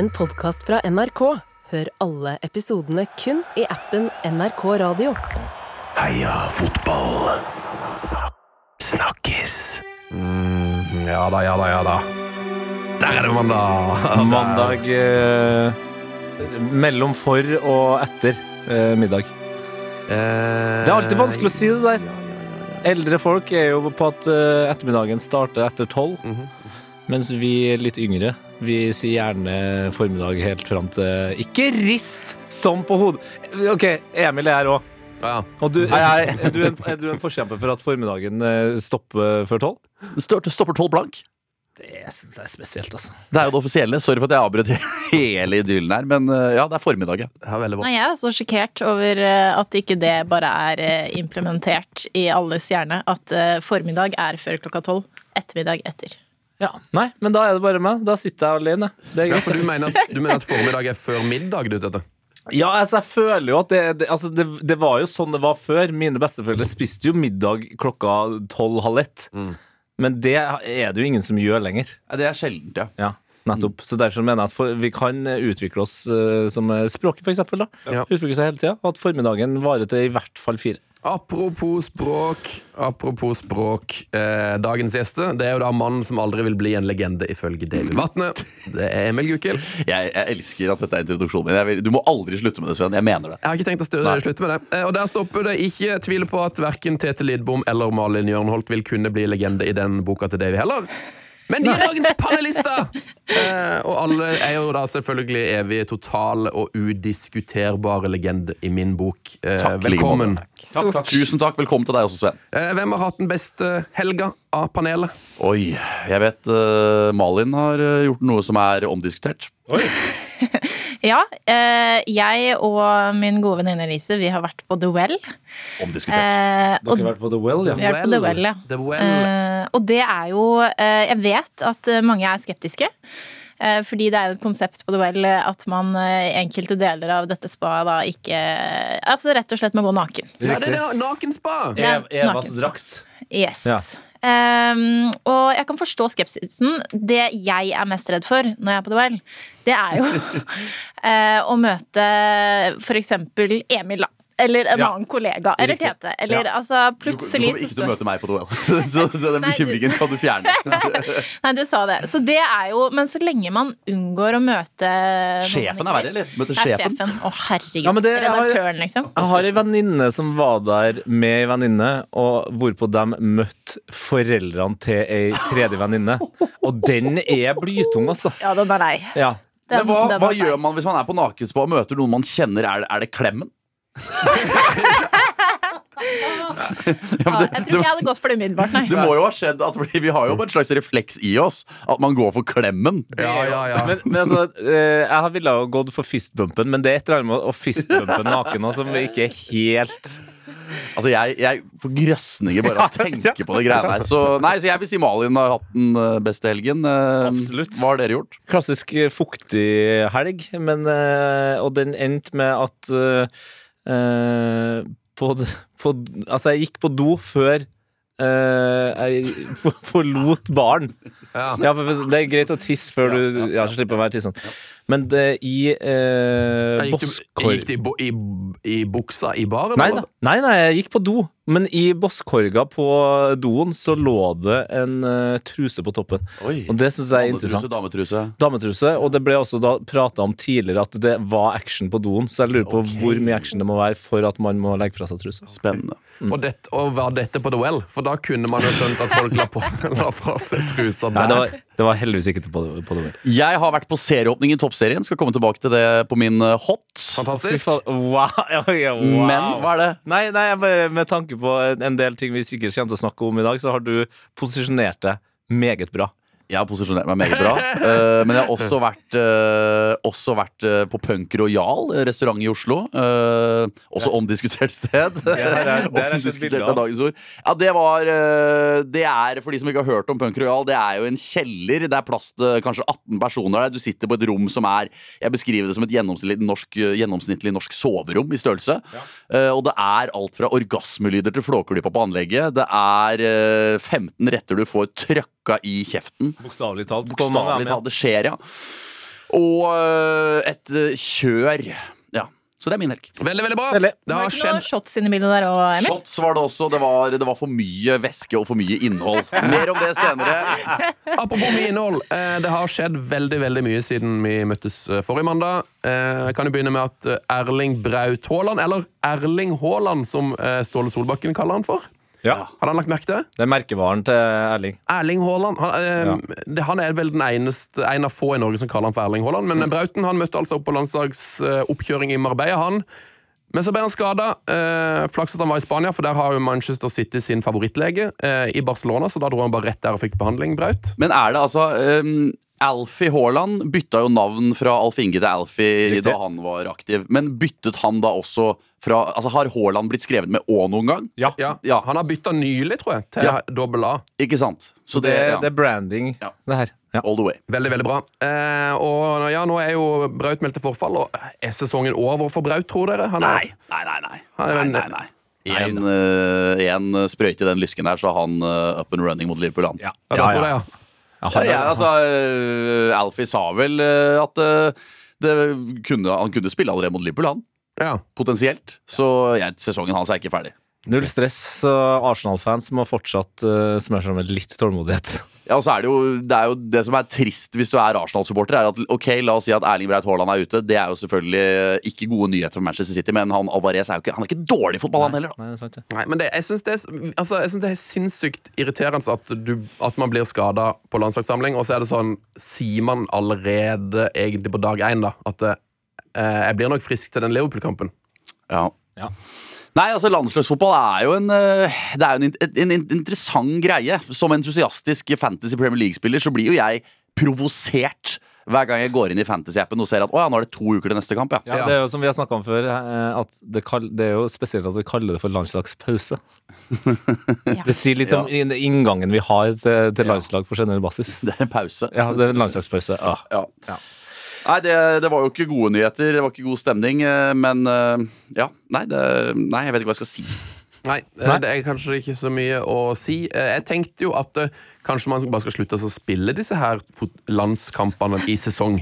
en podkast fra NRK. Hør alle episodene kun i appen NRK Radio. Heia fotball. Snakkes. Mm, ja da, ja da, ja da. Der er det mandag! Mandag eh, mellom for og etter eh, middag. Eh, Det er alltid vanskelig å si det der. Eldre folk er jo på at eh, ettermiddagen starter etter tolv, Mhm. mens vi litt yngre vi sier gjerne formiddag helt fram til Ikke rist som på hodet! OK, Emil er her òg. Ja. Og du, er, du en, er du en forkjemper for at formiddagen eh, stopper før tolv? Stopper, stopper tolv blank. Det syns jeg er spesielt, altså. Det er jo det offisielle. Sorry for at jeg avbrøt hele idyllen her, men uh, ja, det er formiddag. ja. Nei, Jeg er så sjokkert over eh, at ikke det bare er eh, implementert i alles hjerne. At eh, formiddag er før klokka tolv, ettermiddag etter. Ja, Nei, men da er det bare meg. Da sitter jeg alene. Det er Ja, for du mener, at, du mener at formiddag er før middag? Du, dette? Ja, altså, jeg føler jo at det, det, altså, det, det var jo sånn det var før. Mine besteforeldre spiste jo middag klokka tolv-halv ett. Men det er det jo ingen som gjør lenger. Ja, Det er sjeldent, ja. Ja, nettopp. Så derfor mener jeg at for, vi kan utvikle oss uh, som språket, eksempel. Ja. Utvikle seg hele tida. Og at formiddagen varer til i hvert fall fire. Apropos språk, apropos språk. Eh, dagens gjeste det er jo da mannen som aldri vil bli en legende, ifølge David Vatne. Det er Emil Gukild. Jeg, jeg elsker at dette er introduksjonen min. Vil, du må aldri slutte med det, Sven. Jeg mener det. Jeg har ikke tenkt å stø- slutte med det. Eh, og der stopper det. Ikke tvile på at verken Tete Lidbom eller Malin Jørnholt vil kunne bli legende i den boka til Davy heller. Men de er dagens panelister! Eh, og alle er jo da selvfølgelig evige, totale og udiskuterbare legender i min bok. Eh, Takk, velkommen. Takk, Tusen takk. Velkommen til deg også, Sven. Eh, hvem har hatt den beste helga av panelet? Oi, jeg vet uh, Malin har uh, gjort noe som er omdiskutert. Ja, eh, jeg og min gode venninne Elise, vi har vært på The Well. Omdiskutert. Eh, Dere har vært på The Well, ja. Vi har vært på The Well, ja. The Well. Eh, og det er jo eh, Jeg vet at eh, mange er skeptiske. Eh, fordi det er jo et konsept på The Well at man i enkelte deler av dette spaet da ikke Altså rett og slett må gå naken. Ja, det er nakenspa! Ja, Ev- Evas nakenspa. drakt. Yes. Ja. Ehm, og jeg kan forstå skepsisen. Det jeg er mest redd for når jeg er på duell, det er jo uh, å møte eksempel Emil, da. Eller en Ja. annen kollega. Eller. Tete. Eller Ja. altså Du, du kommer ikke til å møte meg på duell. så den bekymringen kan du fjerne. Nei, du sa det. Så det er jo Men så lenge man unngår å møte Sjefen er verre, eller? Møte Det sjefen. sjefen. Å, herregud. Ja, det- Redaktøren, liksom. Jeg har ei venninne som var der med ei venninne, og hvorpå de møtte foreldrene til ei tredje venninne. Og den er blytung, altså. Ja, den er lei. Ja. Den, Men hva, den hva gjør man hvis man er på nakenspa og møter noen man kjenner? Er, det- er det klemmen? Ja, jeg tror ikke jeg hadde gått for det umiddelbart, nei. Det må jo ha skjedd at fordi Vi har jo en slags refleks i oss at man går for klemmen. Ja, ja, ja. Men, men altså, eh, jeg ville ha gått for fistbumpen, men det er et eller annet med å fistbumpe naken også, som ikke er helt Altså Jeg, jeg får grøsninger bare av å tenke på det greiene her. Så, nei, så jeg vil si Malin har hatt den eh, beste helgen. Eh, Absolutt. Hva har dere gjort? klassisk eh, fuktig helg, men, eh, og den endte med at eh, eh, på, på, Altså, jeg gikk på do før eh, jeg forlot baren. Ja. Ja, for Det er greit å tisse før du ja, slipper å være tissende. Men det, i eh, Gikk Bosskorg gikk du i, bo- i, i buksa i baren? Nei, da. nei, nei, jeg gikk på do. Men i bosskorga på doen så lå det en uh, truse på toppen. Oi. Og det syns jeg er interessant. dametruse. Dametruse. Og det ble også da prata om tidligere at det var action på doen. Så jeg lurer på hvor mye action det må være for at man må legge fra seg trusa. Spennende. Og, det, og var dette på The Well? For da kunne man jo skjønt at folk la, på, la fra seg trusa Nei, det var, det var heldigvis ikke på, på det. Jeg har vært på serieåpning i Toppserien. Skal komme tilbake til det på min eh, hot. Fantastisk. Wow. ja, ja, wow. Men hva er det? Nei, nei, med tanke på en en del ting vi sikkert kommer til å snakke om i dag, så har du posisjonert deg meget bra. Jeg har posisjonert meg meget bra. Uh, men jeg har også vært, uh, også vært uh, på Punk Royal, restaurant i Oslo. Også omdiskutert sted. Er- det er omdiskutert av. dagens ord. Ja, det var Det er, for de som ikke har hørt om Punk Royal, det er jo en kjeller. Det er plass til kanskje 18 personer der. Du sitter på et rom som er Jeg beskriver det som et gjennomsnittlig norsk, gjennomsnittlig norsk soverom i størrelse. Eh, og det er alt fra orgasmelyder til flåklypa på anlegget. Det er eh, 15 retter du får trøkka i kjeften. Bokstavelig talt. Bokstavelig talt. Det skjer, ja. Og øh, et øh, kjør. Ja, Så det er min helg. Veldig, veldig bra. Veldig. Det har skjedd shots inn i bildet der òg, Emil? Shots var det også. Det var, det var for mye væske og for mye innhold. Mer om det senere. Apropos mye innhold. Eh, det har skjedd veldig veldig mye siden vi møttes eh, forrige mandag. Eh, jeg kan jo begynne med at eh, Erling Braut Haaland, eller Erling Haaland som eh, Ståle Solbakken kaller han for. Ja. Har han lagt merke til det? Det er merkevaren til Erling. Erling Haaland. Han, eh, det, han er vel den eneste, en av få i Norge som kaller han for Erling Haaland. Men Brauten han møtte altså opp på landslagsoppkjøring i Marbella, han. Men så ble han skada. Eh, flaks at han var i Spania, for der har jo Manchester City sin favorittlege. Eh, I Barcelona, så da dro han bare rett der og fikk behandling. Braut. Men er det altså um, Alfie Haaland bytta jo navn fra Alf Inge til Alfie Riktig. da han var aktiv. Men byttet han da også fra Altså Har Haaland blitt skrevet med Å noen gang? Ja, Ja. Han har bytta nylig, tror jeg, til Ja. dobbel A. Ikke sant? Så Det, det, ja. det er branding, Ja. det her. Ja. All the way. Veldig, veldig bra. Eh, og ja, nå er jo Braut meldt til forfall, og er sesongen over for Braut, tror dere? Han er, Nei, nei, nei. nei. Han er nei, nei, nei. En, uh, en sprøyte i den lysken der, så har han uh, up and running mot Liverpool. Han. Ja. Ja, ja. Ja, Ja, ja, altså, uh, Alfie sa vel at det kunne, han kunne spille allerede mot Liverpool, han. Ja. Potensielt. Så jeg, sesongen hans er ikke ferdig. Null stress, så Arsenal-fans må fortsatt uh, smøre seg med litt tålmodighet. Ja, og så er det, jo, det er jo det som er trist hvis du er Arsenal-supporter, er at ok, la oss si at Erling Braut Haaland er ute. Det er jo selvfølgelig ikke gode nyheter for Manchester City, men han Alvarez er jo ikke, han er ikke dårlig i fotball, han heller. da Nei, det er sant, det. Nei, men det, jeg syns det, er- altså, synes det er sinnssykt irriterende at, du, at man blir skada på landslagssamling, og så er det sånn Sier man allerede egentlig på dag én da, at eh, jeg blir nok frisk til den Liverpool-kampen? Ja. Ja. Nei, altså Landslagsfotball er jo en, eh, det er jo en, en, en interessant greie. Som entusiastisk Fantasy Premier League-spiller så blir jo jeg provosert hver gang jeg går inn i Fantasy-appen og ser at å ja, nå er det to uker til neste kamp. ja. Ja, det er jo som vi har snakka om før, eh, at det, kall, det er jo spesielt at vi kaller det for landslagspause. Ja. Det sier litt om ja. inngangen vi har til, til landslag på generell basis. Det er en pause. Ja, det er en landslagspause. Ah. Ja. Ja. Nei, det, det var jo ikke gode nyheter. Det var ikke god stemning. eh, Men eh, ja, nei, det, nei jeg vet ikke hva jeg skal si. Nei, eh, Nei. det er kanskje ikke så mye å si. Jeg tenkte jo at kanskje man bare skal slutte å spille disse her landskampene i sesong.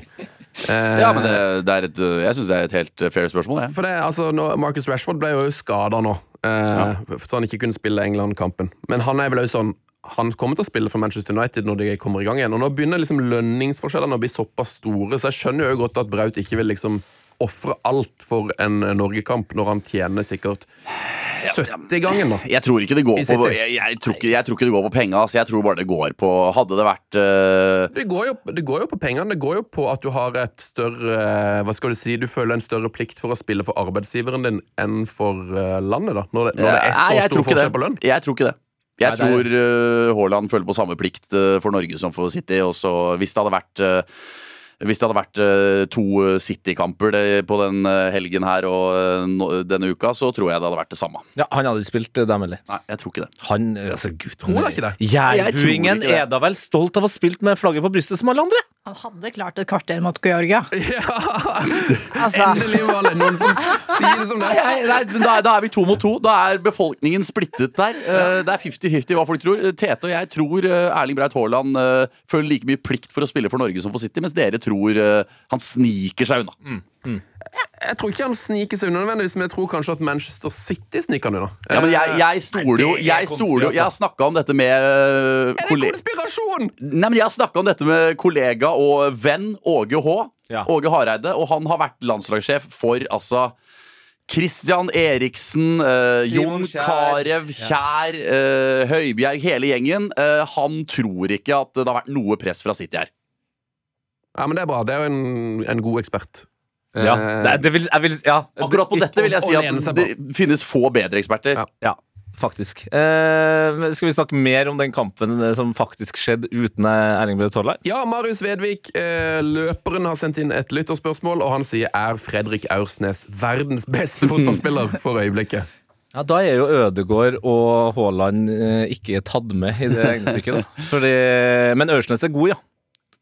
Eh, Ja, men det, det er et, Jeg syns det er et helt fair spørsmål. Ja. For det, altså, nå, Marcus Rashford ble jo skada nå, eh, så han ikke kunne spille England-kampen. Men han er vel også sånn han kommer til å spille for Manchester United når de kommer i gang igjen. Og nå begynner liksom lønningsforskjellene å bli såpass store, så jeg skjønner jo godt at Braut ikke vil liksom ofre alt for en eh, Norgekamp når han tjener sikkert 70 gangen, da. Jeg tror ikke det går på. Jeg, jeg, tror, ikke, jeg tror ikke det går på penga. Altså, jeg tror bare det går på Hadde det vært uh... Det går, jo, det går jo på pengene. Det går jo på at du har et større eh, Hva skal du si, du føler en større plikt for å spille for arbeidsgiveren din enn for landet, da. Når det, når det er så stor forskjell på lønn. Jeg tror ikke det. Jeg Nei, tror eh, Haaland føler på samme plikt eh, for Norge som for City. Også, hvis det hadde vært hvis det hadde vært to City-kamper på den helgen her og denne uka, så tror jeg det hadde vært det samme. Ja, han hadde ikke spilt dem heller. Nei, jeg tror ikke det. Han, altså gud Tror da ikke det. Jeg tror Jærbuingen er da vel stolt av å ha spilt med flagget på brystet som alle andre? Han hadde klart et kvarter mot Georgia. Altså, Endelig var det noen som sier det som det er. Nei, nei, men da, er- da er vi to mot to. Da er befolkningen splittet der. Eh, Det er 50-50 hva folk tror. Tete og jeg tror eh, Erling Braut Haaland eh, føler like mye plikt for å spille for Norge som for City, mens dere tror han sniker seg unna. Jeg tror ikke han sniker seg unna nødvendigvis, men jeg tror kanskje at Manchester City sniker han unna. Ja, men jeg, jeg stoler jo Jeg, stoler jeg har snakka om dette med eh, Er det konspirasjon?! Nei, men Jeg har snakka om dette med kollega og venn Åge H. Ja. Åge Hareide, og han har vært landslagssjef for altså Christian Eriksen, eh, Jon Kjær. Carew, Kjær, eh, Høibjerg, hele gjengen. Eh, han tror ikke at det har vært noe press fra City her. Ja, men det er bra. Det er jo en, en god ekspert. Ja, Eh, det, det vil, jeg vil, ja. Akkurat på dette vil jeg si at det finnes få bedre eksperter. Ja. Ja, faktisk. Eh, skal vi snakke mer om den kampen eh, som faktisk skjedde uten eh, Erling Braut Haaland? Ja, Marius Vedvik, eh, løperen, har sendt inn et lytterspørsmål, og han sier er Fredrik Aursnes verdens beste fotballspiller for øyeblikket. Ja, Da er jo Ødegård og Haaland eh, ikke tatt med i det regnestykket. Men Aursnes er god, ja.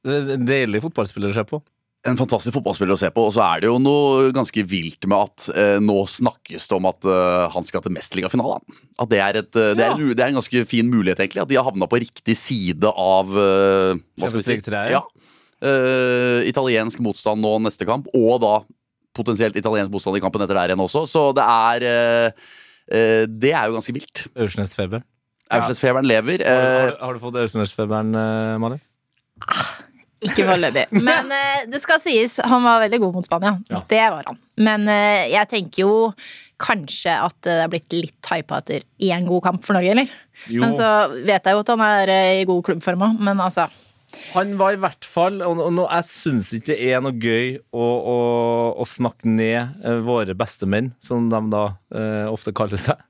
Det en Deilig fotballspiller å se på. En fantastisk fotballspiller å se på, og så er det jo noe ganske vilt med at eh, nå snakkes det om at eh, han skal til mesterligafinalen. At det er, et, eh, det, er en, det er en ganske fin mulighet, egentlig. At de har havna på riktig side av eh, Hva skal vi si? Ja. Eh, italiensk motstand nå neste kamp, og da potensielt italiensk motstand i kampen etter der igjen også. Så det er eh, eh, Det er jo ganske vilt. Aursnes-feberen. Aursnes-feberen lever. Har, Eh, har, har du fått Aursnes-feberen, eh, Malin? Ikke foreløpig. Men uh, det skal sies, han var veldig god mot Spania. Ja. Det var han. Men uh, jeg tenker jo kanskje at det er blitt litt hypa etter én god kamp for Norge, eller? Jo. Men så vet jeg jo at han er uh, i god klubbform òg, men altså Han var i hvert fall Og, og nå, jeg syns ikke det er noe gøy å, å, å snakke ned våre bestemenn, som de da ofte kaller seg.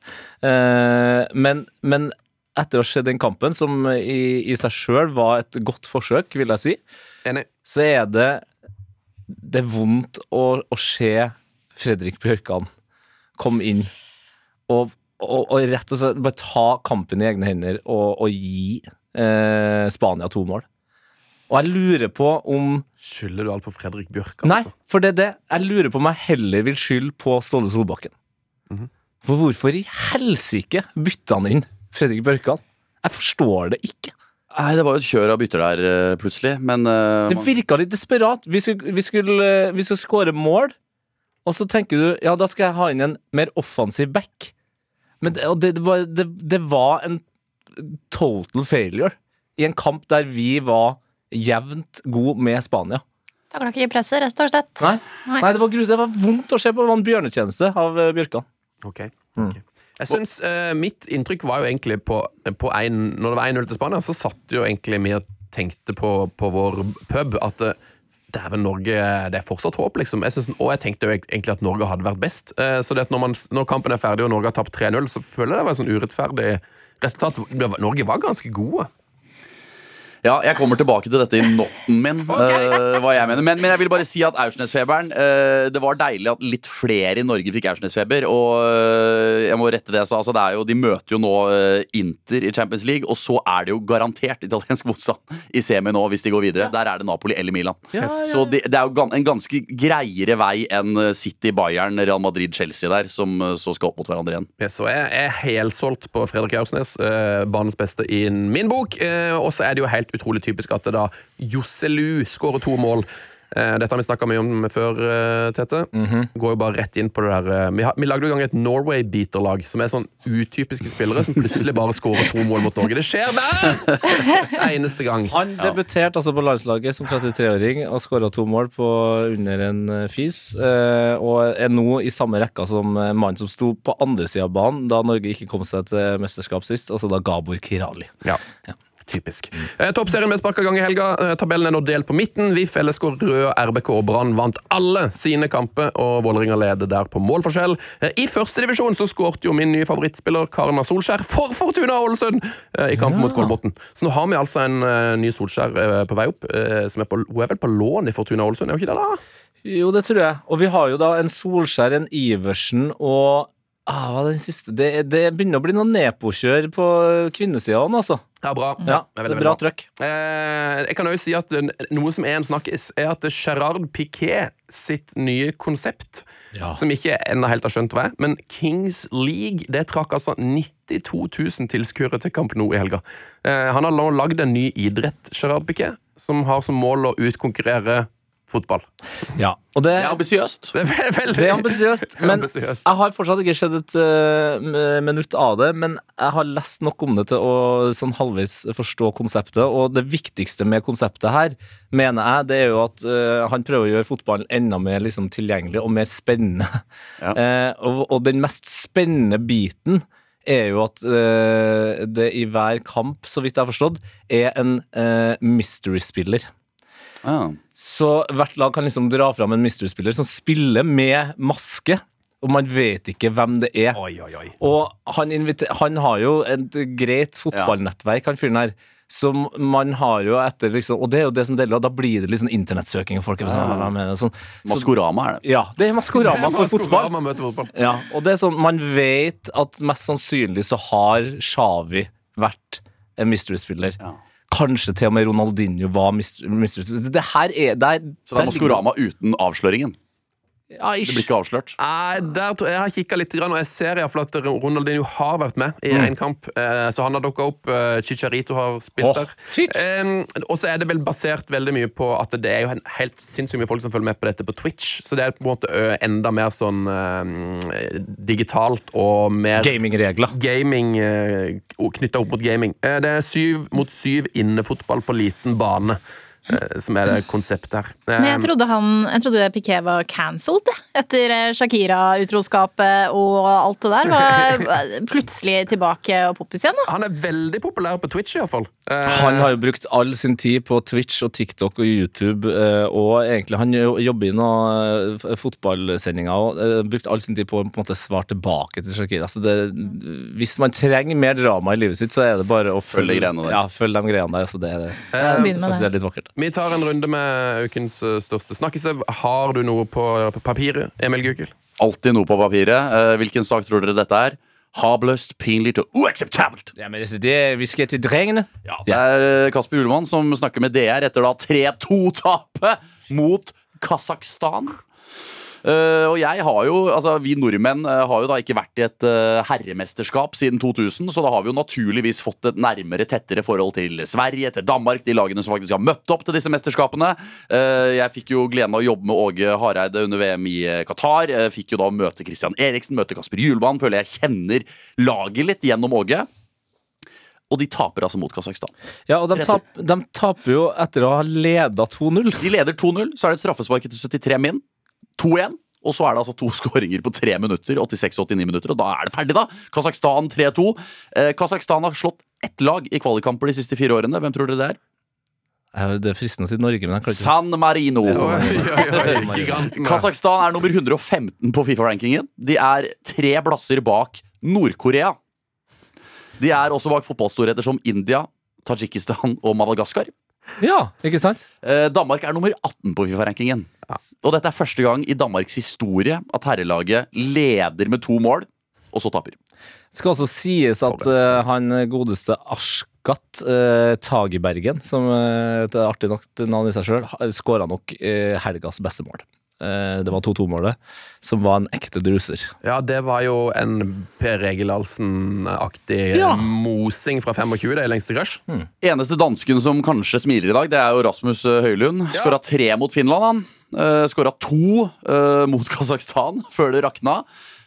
Eh, men, men etter å ha sett den kampen, som i, i seg sjøl var et godt forsøk, vil jeg si, Enig. så er det Det er vondt å, å se Fredrik Bjørkan komme inn og, og, og rett og slett bare ta kampen i egne hender og, og gi eh, Spania to mål. Og jeg lurer på om Skylder du alt på Fredrik Bjørkan? Nei, altså? for det er det. Jeg lurer på om jeg heller vil skylde på Ståle Solbakken. For hvorfor i helsike bytta han inn Fredrik Bjørkan? Jeg forstår det ikke. nei, det var jo et kjør av bytter der eh, plutselig, men uh, Det virka litt desperat. Vi skulle, vi skulle, eh, vi skulle skåre mål, og så tenker du ja, da skal jeg ha inn en mer offensiv back. Men det, og det, det, var, det, det var en total failure i en kamp der vi var jevnt god med Spania. Takla ikke presset, rett og slett. Nei, Nei. Nei det, var grus, det var vondt å se på. Det var en bjørnetjeneste av Bjørkan. Bjørkan. Ok, ok. Jeg synes, eh, Mitt inntrykk var jo egentlig på, på en, Når det var 1-0 til Spania, så satt jo egentlig vi og tenkte på, på vår pub at eh, Dæven, Norge, det er fortsatt håp, liksom. Jeg synes, og jeg tenkte jo egentlig at Norge hadde vært best. Eh, så når, man, når kampen er ferdig og Norge har tapt 3-0, så føler jeg det var et sånn urettferdig resultat. Norge var ganske gode. Ja, jeg kommer tilbake til dette i notten min. eh, hva jeg mener men, men jeg vil bare si at Aursnes-feberen eh, Det var deilig at litt flere i Norge fikk Aursnes-feber. Og uh, jeg må rette det jeg sa. Altså, det er jo, de møter jo nå Inter i Champions League, og så er det jo garantert italiensk motstand i semi nå hvis de går videre. Der er det Napoli eller Milan. Så det, det er jo gan- en ganske greiere vei enn City, Bayern, Real Madrid, Chelsea der, som så skal opp mot hverandre igjen. Ja, Så jeg er helsolgt på Fredrik Aursnes, banens beste i min bok. Og så er det jo helt utrolig typisk at det da Josselu skårer to mål. Eh, dette har vi snakka mye om før, eh, Tete. Går jo bare rett inn på det der eh, Vi, har, vi lagde jo i gang et Norway-beaterlag, som er sånn utypiske spillere som plutselig bare skårer to mål mot Norge. Det skjer hver eneste gang. Han debuterte altså på landslaget som 33-åring og skåra to mål på under en fis. eh, Og er nå i samme rekka som mannen som sto på andre sida av banen da Norge ikke kom seg til mesterskap sist, altså da Gabor Kirali. Ja. Typisk. Eh, Toppserien ble sparka gang i helga. Eh, tabellen er nå delt på midten. VIF, LSK, Rød, RBK og Brann vant alle sine kamper, og Vålerenga leder der på målforskjell. Eh, I første divisjon så skårte jo min nye favorittspiller Karna Solskjær for Fortuna Ålesund eh, i kampen mot Kolbotn. Så nå har vi altså en eh, ny Solskjær eh, på vei opp, eh, som er på, hun er vel på lån i Fortuna Ålesund, er hun ikke det? da? Jo, det tror jeg. Og vi har jo da en Solskjær, en Iversen og ah, hva er den siste? Det, det begynner å bli noe nepokjør på kvinnesida òg, altså. Ja, bra. Ja, Det veldig, bra trøkk. Eh, jeg kan òg si at eh, Noe som er en snakkis, er at Gerard Piquet sitt nye konsept, Ja. som ikke ennå helt har skjønt hva er, men Kings League det trakk altså 92 000 tilskuere til Camp Nou i helga. Eh, han har nå lagd en ny idrett, Gerard Piquet, som har som mål å utkonkurrere fotball. Ja. Og det, Det er ambisiøst. Det er ve- veldig det er ambisiøst. Men jeg har fortsatt ikke sett et uh, minutt av det. Men jeg har lest nok om det til å sånn halvveis forstå konseptet. Og det viktigste med konseptet her, mener jeg, det er jo at uh, han prøver å gjøre fotballen enda mer liksom, tilgjengelig og mer spennende. Ja. Uh, og, og den mest spennende biten er jo at eh, det i hver kamp, så vidt jeg har forstått, er en eh, mystery-spiller. Ah. Så hvert lag kan liksom dra fram en mystery-spiller som spiller med maske, og man vet ikke hvem det er. Oi, oi, oi. Og han, inviter- han har jo et greit fotballnettverk, han fyren her. Som man har jo etter liksom Og det er jo det som deler, og da blir det liksom internettsøking. Og folk er sånn, hvem mener, sånn. Så, Maskorama er det. ja, det er Maskorama for fotball. Fotball. Ja, og det er sånn, Man vet at mest sannsynlig så har Xavi vært en mystery-spiller. Ja. Kanskje til og med Ronaldinho var Mr. mystery-spiller. Det her er der, Så det er Maskorama uten avsløringen. Ja, Det blir ikke avslørt. Nei, der, jeg har kikka litt, og jeg ser i hvert fall at Ronaldinho har vært med i én kamp. Eh, så han har dukka opp. Eh, Chicharito har spilt oh. der. Eh, og så er det vel basert veldig mye på at det er jo en helt sinnssykt mye folk som følger med på dette på Twitch. Så det er på en måte enda mer sånn eh, digitalt og mer Gamingregler. gaming eh, knytta opp mot gaming. Uh, det er syv mot syv innefotball på liten bane. Eh, Som er det konseptet her. Men jeg Eh, trodde, han, jeg trodde Piqué var cancelled etter eh, Shakira-utroskapet og alt det der. Var plutselig tilbake og poppis igjen. da. Han er veldig populær på Twitch, iallfall. Han har jo brukt all sin tid på Twitch og TikTok og YouTube, og egentlig han jobber i noen fotballsendinger og brukt all sin tid på å på en måte svare tilbake til Shakira. Så det, hvis man trenger mer drama i livet sitt, så er det bare å følge, følge, greiene der. ja, følge de greiene der. Så det, er det. Med faktisk det er litt vakkert. Vi tar en runde med ukens eh, største snakkise. Har du noe på papiret, Emil Gukild? Alltid noe på papiret. Eh, hvilken sak tror dere dette er? Habløst, pinlig og uakseptabelt. Ja, men det, det, vi skal til drengene. Ja, det er eh, Kasper Ulemann som snakker med DR etter da 3-2-tapet mot Kasakhstan. Eh, og jeg har jo, altså Vi nordmenn eh, har jo da ikke vært i et uh, herremesterskap siden 2000, så da har vi jo naturligvis fått et nærmere, tettere forhold til Sverige, til Danmark, de lagene som faktisk har møtt opp til disse mesterskapene. Uh, jeg fikk jo gleden av å jobbe med Åge Hareide under VM i Qatar. Fikk jo da møte Christian Eriksen, møte Kasper Hjulmann. Føler jeg kjenner laget litt gjennom Åge. Og de taper altså mot Kasakhstan. Ja, og de, tap, de taper jo etter å ha leda 2-0. De leder 2-0, så er det et straffespark etter 73 min. 2-1. Og så er det altså to skåringer på tre minutter. 86-89 minutter, Og da er det ferdig, da. Kasakhstan 3-2. Eh, Kasakhstan har slått ett lag i kvalikkamper de siste fire årene. Hvem tror dere det er? Eh, Det er fristende å si Norge, men jeg klarer ikke San Marino. Kasakhstan er nummer 115 på Fifa-rankingen. De er tre plasser bak Nord-Korea. De er også bak fotballstorheter som India, Tadsjikistan og Madagaskar. Ja, ikke sant? Eh, Danmark er nummer 18 på Fifa-rankingen. Og dette er første gang i Danmarks historie at herrelaget leder med to mål, og så taper. Det skal også sies at uh, han godeste Ashkat uh, Tagebergen, som uh, et artig nok navn i seg sjøl, skåra nok uh, helgas beste mål. Eh, det var 2-2-målet, som var en ekte druser. Ja, det var jo en Per Egil Ahlsen-aktig Ja. mosing fra 25, det er lengste rush. Eneste dansken som kanskje smiler i dag, det er jo Rasmus Høylund. Ja. Skåra tre mot Finland, han. Uh, Skåra to uh, mot Kasakhstan før det rakna.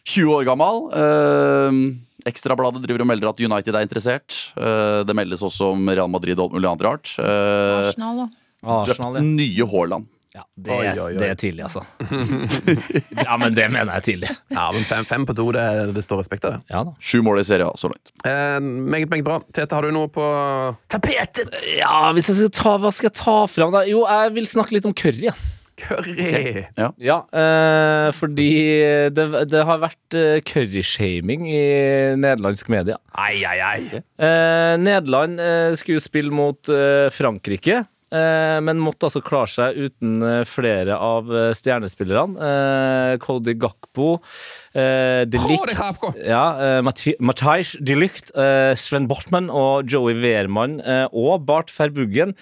20 år gammel. Uh, Ekstrabladet driver og melder at United er interessert. Uh, det meldes også om Real Madrid og alt mulig annet rart. Uh, Arsenal, da. Arsenal, ja. Nye Haaland. Ja det, Oi, er, oi, oi. det er tidlig, altså. ja, men det mener jeg er tidlig. Ja, men fem, fem på to, det, det står respekt av det. Ja da. Sju mål i serien så langt. Eh, meget, meget bra. Tete, har du noe på tapetet? Ja, hvis jeg skal ta, Hva skal jeg ta fram, da? Jo, jeg vil snakke litt om curry. Ja. Curry. Ja, eh, fordi det, det har vært eh, curryshaming i nederlandsk media. Ai, ai, ai. Eh, Nederland eh, skulle spille mot eh, Frankrike, men måtte altså klare seg uten eh, flere av eh, stjernespillerne. Eh, Cody Gakpo, Delict, ja, eh, Matthijs De Ligt, eh, Sven Bortmann og Joey Wehrmann eh, og Bart Verbuggen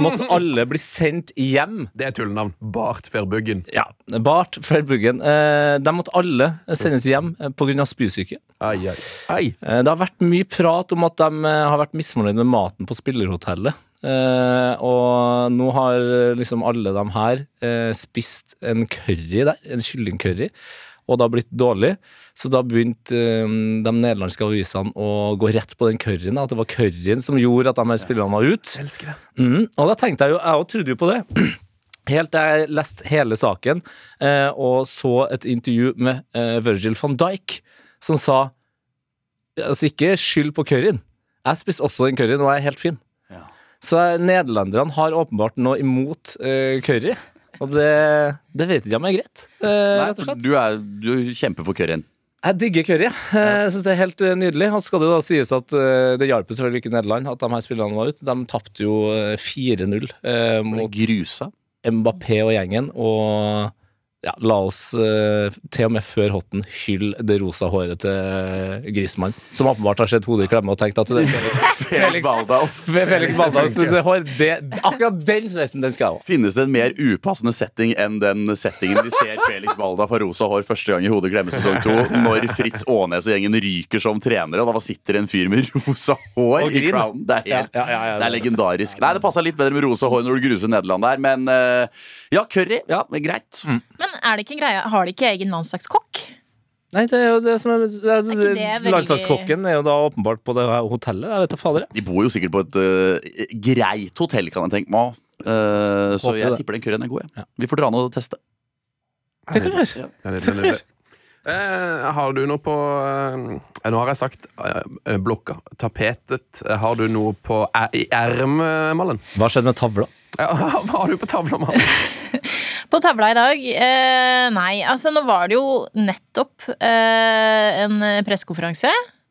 måtte alle bli sendt hjem Det er tullenavn. Bart Verbuggen. ja, Bart Verbuggen. Eh, de måtte alle sendes hjem eh, pga. spysyke. Ai, ai. ai. Eh, Det har vært mye prat om at de eh, har vært misfornøyd med maten på spillerhotellet. Eh, og nå har eh, liksom alle de her eh, spist en curry der, en kyllingcurry, og det har blitt dårlig. Så da begynte eh, de nederlandske avisene å gå rett på den curryen. At det var curryen som gjorde at de her spillerne var ute. Elsker det. Mm, og da tenkte jeg jo, jeg òg trodde jo på det. Helt til jeg leste hele saken eh, og så et intervju med Virgil van Dijk, som sa Altså, ikke skyld på curryen. Jeg spiste også den curryen, og jeg er helt fin. Så eh, nederlenderne har åpenbart noe imot uh, curry. Og det, det vet ikke om er greit, Uh, Nei, rett og slett. du, er, du kjemper for curryen. Jeg digger curry. Jeg synes det er helt eh, nydelig. Og skal det da sies at eh, det hjalp selvfølgelig ikke Nederland at de her spillerne var ute. De tapte jo eh, 4-0 eh, mot grusa. Mbappé og gjengen. Og ja, la oss eh, til og med før hotten hylle det rosa håret til Grismann, som åpenbart har sett hodet i klemme og tenkt at det Felix Baldauf. Felix Baldaus det hår, det, akkurat den sveisen, den skal jeg ha. Finnes det en mer upassende setting enn den settingen vi ser Felix Baldauf har rosa hår første gang i Hodet glemme sesong to, når Fritz Aanes og gjengen ryker som trenere, og da sitter en fyr med rosa hår i crownen? Det er, helt, Ja, ja, ja, ja, det er legendarisk. Nei, det passa litt bedre med rosa hår når du gruser Nederland der, men eh, ja, curry. Ja, greit. Men er det ikke en greie, har de ikke egen landslagskokk? Nei, det er jo det som er, det er, er det veldig- Landslagskokken er jo da åpenbart på det hotellet. Jeg vet da fader. De bor jo sikkert på et uh, greit hotell, kan jeg tenke meg. Uh, så jeg det. tipper den curryen er god. Ja. Vi får dra ned og teste. Det kan. Ja. Eh, har du noe på eh, Nå har jeg sagt eh, blokka, tapetet. Har du noe på i ermet, Hva skjedde med tavla? Ja, hva har du på tavla, mann? På tavla i dag? Eh, nei, altså nå var det jo nettopp eh, en pressekonferanse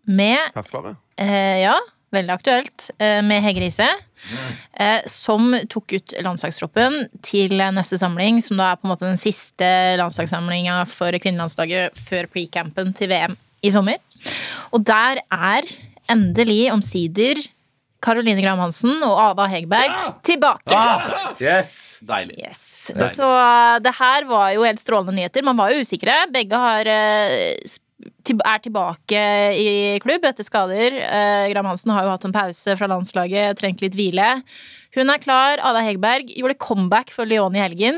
med Ferskvare? Eh, ja, veldig aktuelt. Eh, med Hege Riise. Eh, som tok ut landslagstroppen til neste samling, som da er på en måte den siste landslagssamlinga for kvinnelandslaget før pre-campen til VM i sommer. Og der er endelig, omsider, Caroline Graham Hansen og Ada Hegerberg tilbake. Yes! Deilig. Yes. Så det her var jo helt strålende nyheter. Man var jo usikre. Begge har, eh, er tilbake i klubb etter skader. Eh, Graham Hansen har jo hatt en pause fra landslaget, trengt litt hvile. Hun er klar. Ada Hegberg gjorde comeback for Lyon i helgen.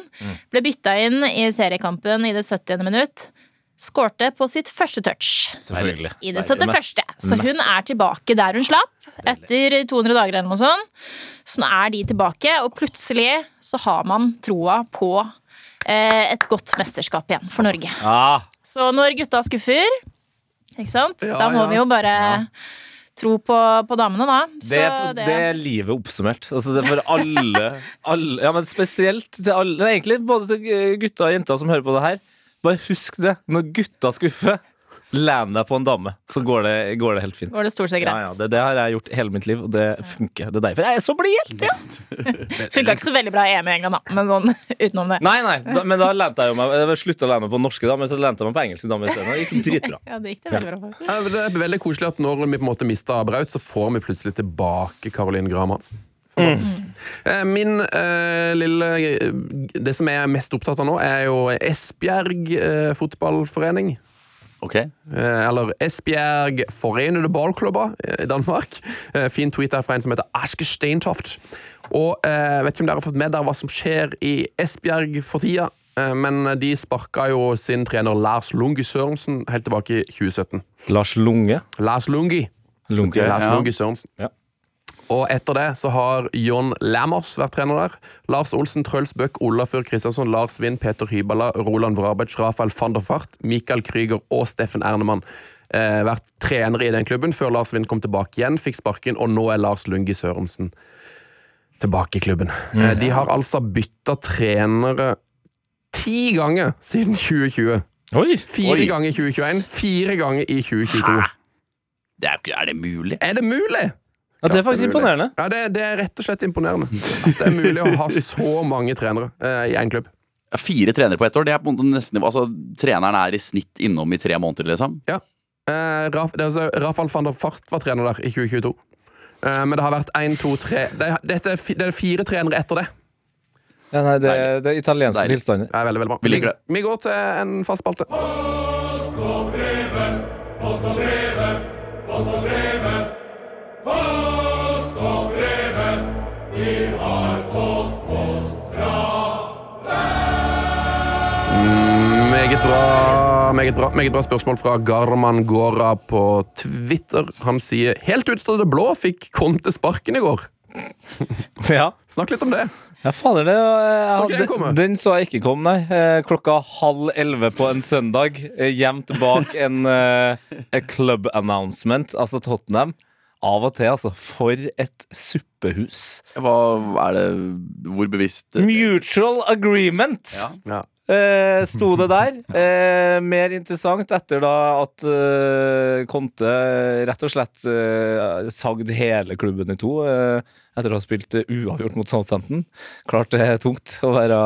Ble bytta inn i seriekampen i det 70. minutt. Skårte på sitt første touch Selvfølgelig. i det 71. Så hun er tilbake der hun slapp, etter 200 dager eller noe sånt. Så nå er de tilbake, og plutselig så har man troa på eh, et godt mesterskap igjen for Norge. Ja. Så når gutta skuffer, ikke sant, Ja, da må ja. vi jo bare tro på, på damene, da. det, Så er, på- det er livet oppsummert. Altså, det er for alle, alle Ja, men spesielt til alle det Egentlig både til gutter og jenter som hører på det her. Bare husk det. Når gutta skuffer, Land deg på en dame, så går det, går det helt fint. går det stort sett greit. ja, det, det har jeg gjort hele mitt liv, og det funker. Det er derfor jeg er så blid helt, ja! Funka ikke så veldig bra i EM i England, da, men sånn utenom det. Nei, nei, da, men da lente jeg jo meg Jeg slutta å lene meg på norske damer, så lente jeg meg på engelske damer isteden. Det gikk dritbra. Ja, det gikk det veldig bra. Ja, det er veldig koselig at når vi på en måte mista Braut, så får vi plutselig tilbake Caroline Graham Hansen. Fantastisk. Mm. Min uh, lille eh, Det som jeg er mest opptatt av nå, er jo Esbjerg uh, fotballforening. Okay. Eh, eller Esbjerg Forenede Ballklubber i Danmark. Eh, fin tweet der fra en som heter Aske Steintoft. Og eh, vet ikke om dere har fått med dere hva som skjer i Esbjerg for tida. Eh, men de sparka jo sin trener Lars Lungi Sørensen helt tilbake i 2017. Lars Lunge. Lars Lungi. Lunge. Lars ja. Lungi Sørensen. Ja. Og etter det så har John Lammers vært trener der. Lars Olsen, Truls Bøck, Olafur Kristiansson, Lars Vind, Peter Hybala, Roland Vrabec, Rafael van der Fart, Mikael Krüger og Steffen Ernemann eh, vært trenere i den klubben før Lars Vind kom tilbake igjen, fikk sparken, og nå er Lars Lungi Sørensen tilbake i klubben. Eh, de har altså bytta trenere ti ganger siden 2020. Oi! Fire Oi. ganger i 2021, fire ganger i 2022. Det er, er det mulig? Er det mulig? Ja, det er faktisk det er imponerende. Ja, det, det er rett og slett imponerende. At det er mulig å ha så mange trenere eh, i én klubb. Ja, Fire trenere på ett år. Det er på nesten Altså, Treneren er i snitt innom i tre måneder, liksom. Ja. Eh, Raf, det er altså, Rafael van der Fart var trener der i 2022. Eh, men det har vært én, to, tre det, er- dette det fire trenere etter det. Ja, nei, det, det er italienske tilstander. Det er veldig, veldig bra. Vi. Vi går til en fast spalte. Meget bra, meget bra spørsmål fra Garman Gora på Twitter. Han sier helt ut av det blå fikk Conte sparken i går. Ja. Snakk litt om det. Ja, fader, det ja, Så den den, så jeg ikke komme, nei. Eh, Klokka halv elleve på en søndag, eh, gjemt bak en eh, club announcement, altså Tottenham. Av og til, altså. For et suppehus. Hva er det Hvor bevisst Mutual agreement. Ja. Ja. Eh, sto det der. Eh, mer interessant etter da at eh, Conte rett og slett eh, sagd hele klubben i to eh, etter å ha spilt uavgjort mot Southampton. Klart det er tungt å være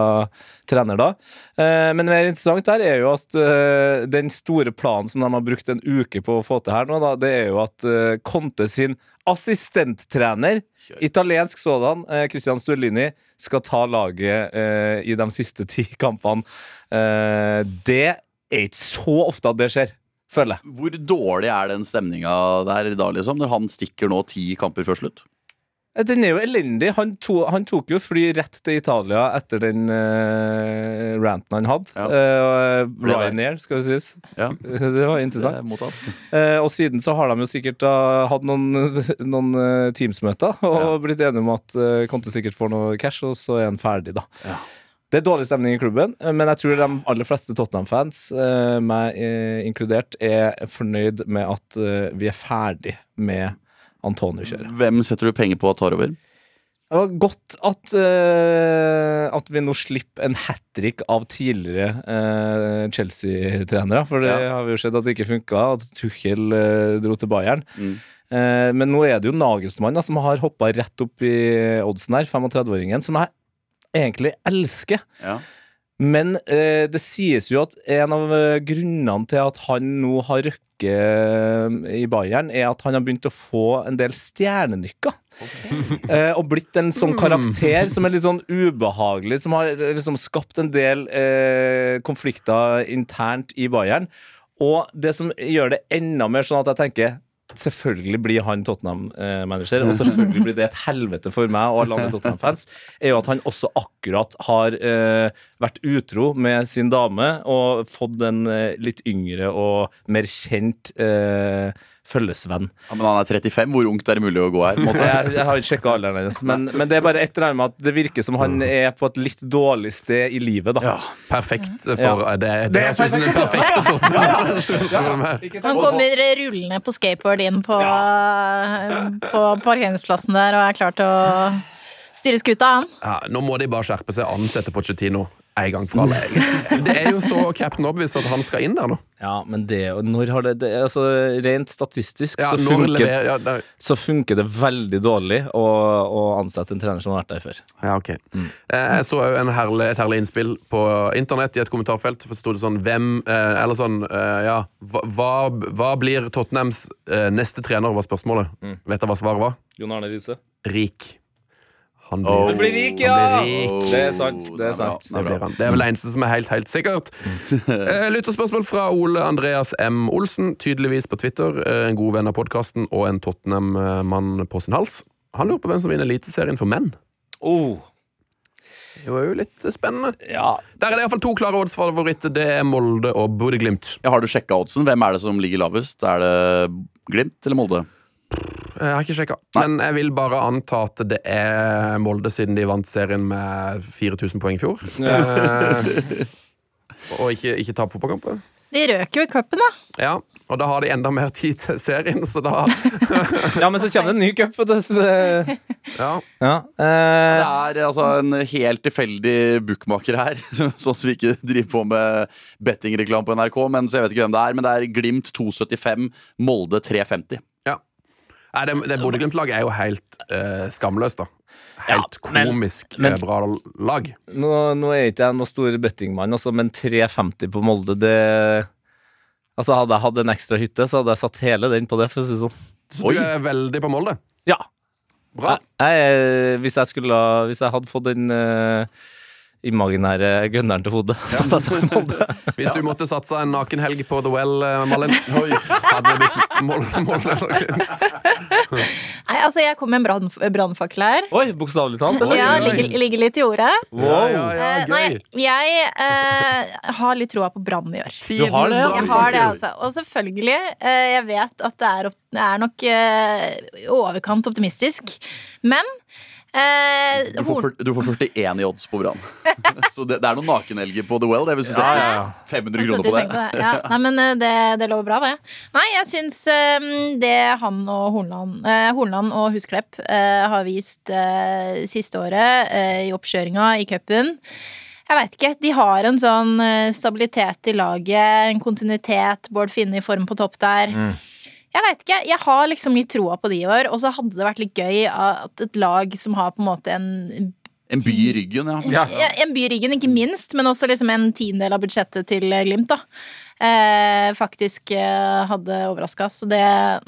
trener da. Eh, men mer interessant her er jo at eh, den store planen som de har brukt en uke på å få til her nå, da, det er jo at Conte sin assistenttrener, italiensk sådan, eh, Christian Sturlini, skal ta laget eh, i de siste ti kampene. Eh, det er ikke så ofte at det skjer, føler jeg. Hvor dårlig er den stemninga der da, liksom? Når han stikker nå ti kamper før slutt? Den er jo elendig. Han, to, han tok jo fly rett til Italia etter den uh, ranten han hadde. Ja. Uh, Ryanair, skal det sies. Ja, Det var interessant. Det. Eh, og siden så har de jo sikkert hatt noen, noen Teams-møter og Ja. blitt enige om at uh, Conte sikkert får noe cash, og så er han ferdig, da. Ja. Det er dårlig stemning i klubben, men jeg tror de aller fleste Tottenham-fans, meg inkludert, er fornøyd med at vi er ferdig med Antonio-kjøret. Hvem setter du penger på at tar over? Det var godt at, uh, at vi nå slipper en hat trick av tidligere uh, Chelsea-trenere. For det Ja. har vi jo sett at det ikke funka, at Tuchel uh, dro til Bayern. Mm. Eh, men nå er det jo Nagelsmann da, som har hoppa rett opp i oddsen her, 35-åringen, som jeg egentlig elsker. Ja. Men eh, det sies jo at en av eh, grunnene til at han nå har røkket eh, i Bayern, er at han har begynt å få en del stjernenykker. Eh, og blitt en sånn karakter som er litt sånn ubehagelig, som har liksom skapt en del eh, konflikter internt i Bayern. Og det som gjør det enda mer sånn at jeg tenker Selvfølgelig blir han Tottenham-manager, og selvfølgelig blir det et helvete for meg og alle andre Tottenham-fans. Er jo at han også akkurat har eh, vært utro med sin dame og fått en eh, litt yngre og mer kjent eh, følgesvenn. Ja, men han er 35. Hvor ungt er det mulig å gå her? På måte? Jeg, jeg har ikke sjekka alderen hennes, men, men det er bare et eller annet med at det virker som han er på et litt dårlig sted i livet. da Ja. Perfekt for Ja. Det, det, Det er sånn som den perfekte Tottenham. Han kommer rullende på skateboard inn på, på parkeringsplassen der og er klar til å styre skuta, han. Ja, nå må de bare skjerpe seg og ansette Pochettino en gang for alle. Det er jo så Captain Obvious at han skal inn der nå. Ja, men det, når har det, det altså, Rent statistisk Ja, så, funker, lever, ja, det, så funker det veldig dårlig å, å ansette en trener som har vært der før. ja, ok. Eh, Jeg så òg herlig, et herlig innspill på internett i et kommentarfelt. For sto det sånn Hvem eh, Eller sånn eh, Ja, hva, hva- blir Tottenhams eh, neste trener, var spørsmålet. Vet dere hva svaret var? Jon Arne Riise. Rik. Han Oh. Han blir rik, ja! Blir rik. Det er sant. Det er sant. Det, blir han. det er vel det eneste som er helt, helt sikkert. Eh, Lytterspørsmål fra Ole Andreas M. Olsen, tydeligvis på Twitter. Eh, En god venn av podkasten og en Tottenham-mann på sin hals. Han lurer på hvem som vinner Eliteserien for menn. Oh, Det var jo litt eh, spennende. ja. Der er det iallfall to klare oddsfavoritter. Det er Molde og Bodø-Glimt. Ja, Har du sjekka oddsen? Hvem er det som ligger lavest? Er det Glimt eller Molde? Jeg har ikke sjekka, men jeg vil bare anta at det er Molde, siden de vant serien med 4000 poeng i fjor. Eh, og ikke, ikke tape fotballkamper. De røk jo i cupen, da. Ja, og da har de enda mer tid til serien, så da ja, men så kommer det en ny cup. vet du, så det- Ja. Ja, eh, Det er altså en helt tilfeldig bookmaker her, sånn at vi ikke driver på med bettingreklame på NRK. Men så jeg vet ikke hvem det er, men det er Glimt 275, Molde 350. Nei, det, det Bodø-Glimt-laget er jo helt uh, skamløst, da. Helt Ja, men- komisk men- eh, bra lag. nå, nå er ikke jeg noen stor bettingmann, altså, men 350 på Molde, det Altså Hadde jeg hatt en ekstra hytte, så hadde jeg satt hele den på det. for å si det sånn Så du er veldig på Molde. Ja. Bra. Jeg, jeg, hvis, jeg skulle, Hvis jeg hadde fått den uh, imaginære gunneren til hodet, Ja. Som det er sagt Molde. Hvis du måtte satse en nakenhelg på The Well, Malin, Oi, hadde det blitt Molde eller Glimt? Nei, altså, jeg kom med en brann- brannfakkel her. Oi, bokstavelig talt. eller? Ja, ligger, ligger litt i jordet. Ja, ja, ja, Eh, nei, jeg eh, har litt troa på Brann i år. Du har det, ja. Jeg har det, altså. Og selvfølgelig, eh, jeg vet at det er, opp, det er nok eh, overkant optimistisk. Men Eh, Du får, du får 41 i odds på Brann. Så det, det er noen nakenelger på The Well. Det hvis du Ja, setter ja, ja. 500 Jeg kroner setter på penger det. Ja. Nei, men eh, det, det lover bra, det. Nei, jeg syns eh, det han og Hornland, eh, Hornland og Husklepp eh, har vist eh, siste året i oppkjøringa i cupen Jeg veit ikke. De har en sånn stabilitet i laget, en kontinuitet. Bård Finne i form på topp der. Jeg vet ikke, jeg har liksom litt troa på de i år, og så hadde det vært litt gøy at et lag som har på en måte en En by i ryggen, ja. Ja. ja, En by i ryggen, ikke minst, men også liksom en tiendedel av budsjettet til eh, Glimt. da eh, Faktisk eh, hadde overraska. Så det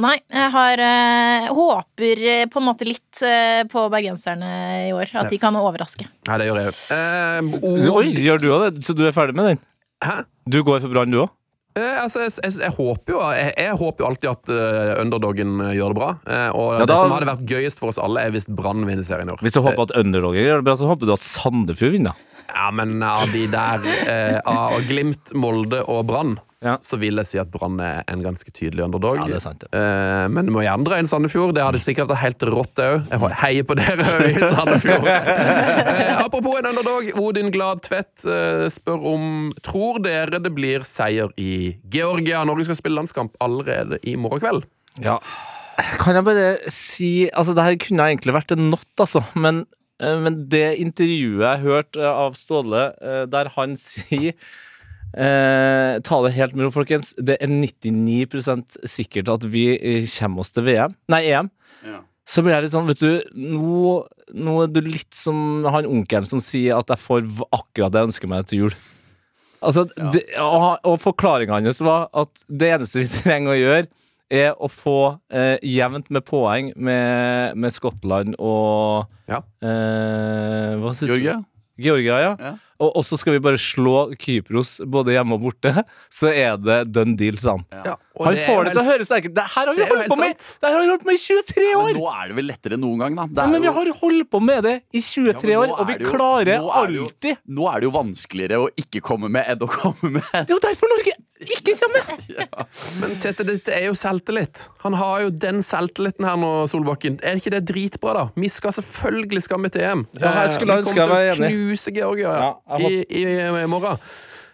Nei, jeg har eh, håper eh, på en måte litt eh, på bergenserne i år. At de kan overraske. Nei, det gjør jeg òg. Eh, oi, gjør du òg det? Så du er ferdig med den? Hæ? Du går for Brann, du òg? Eh, altså, jeg, jeg, jeg, håper jo, jeg, jeg håper jo alltid at uh, underdogen eh, gjør det bra. Eh, og Ja, det som hadde vært gøyest for oss alle, er hvis Brann vinner serien i år. Hvis du håper at underdogen gjør det bra, så håper du at Sandefjord vinner. Ja, men av de der eh, Av Glimt, Molde og Brann, Ja. så vil jeg si at Brann er en ganske tydelig underdog. Ja, det er sant, det. Eh, men du må gjerne dra inn Sandefjord. Det hadde sikkert vært helt rått, òg. Jeg heier på dere i Sandefjord. eh, apropos en underdog. Odin Glad Tvedt eh, spør om Tror dere det blir seier i Georgia? Norge skal spille landskamp allerede i morgen kveld. Ja. Kan jeg bare si Altså, det her kunne egentlig vært en not, altså. Men, eh, men det intervjuet jeg hørte av Ståle, eh, der han sier eh, Ta det helt med ro, folkens. Det er 99% sikkert at vi eh, kommer oss til VM. Nei, EM. Ja. Så blir jeg litt sånn, vet du Nå, nå er du litt som han onkelen som sier at jeg får akkurat det jeg ønsker meg til jul. Altså, det, og, og forklaringa hans var at det eneste vi trenger å gjøre, er å få eh, jevnt med poeng med, med Skottland og Ja. eh? Georgia? Georgia, ja. Ja. Og også skal vi bare slå Kypros både hjemme og borte, så er det done deal, sa han. Ja, og Han det får det til å høres enkelt Det her har vi holdt på med. Det her har vi holdt på med i 23 år Men nå er det vel lettere enn noen gang, da. Det Ja, men vi har holdt på med det i 23 Ja, år, og vi jo- klarer nå alltid jo- Nå er det jo vanskeligere å ikke komme med enn å komme med. Det er jo derfor Norge ikke kommer med! Men Tete, dette er jo selvtillit. Han har jo den selvtilliten her nå, Solbakken. Er ikke det dritbra, da? Vi skal selvfølgelig skal vi til EM. Ja, jeg skulle vi ønske jeg var enig. knuse Georgia Ja, i, i, i morgen.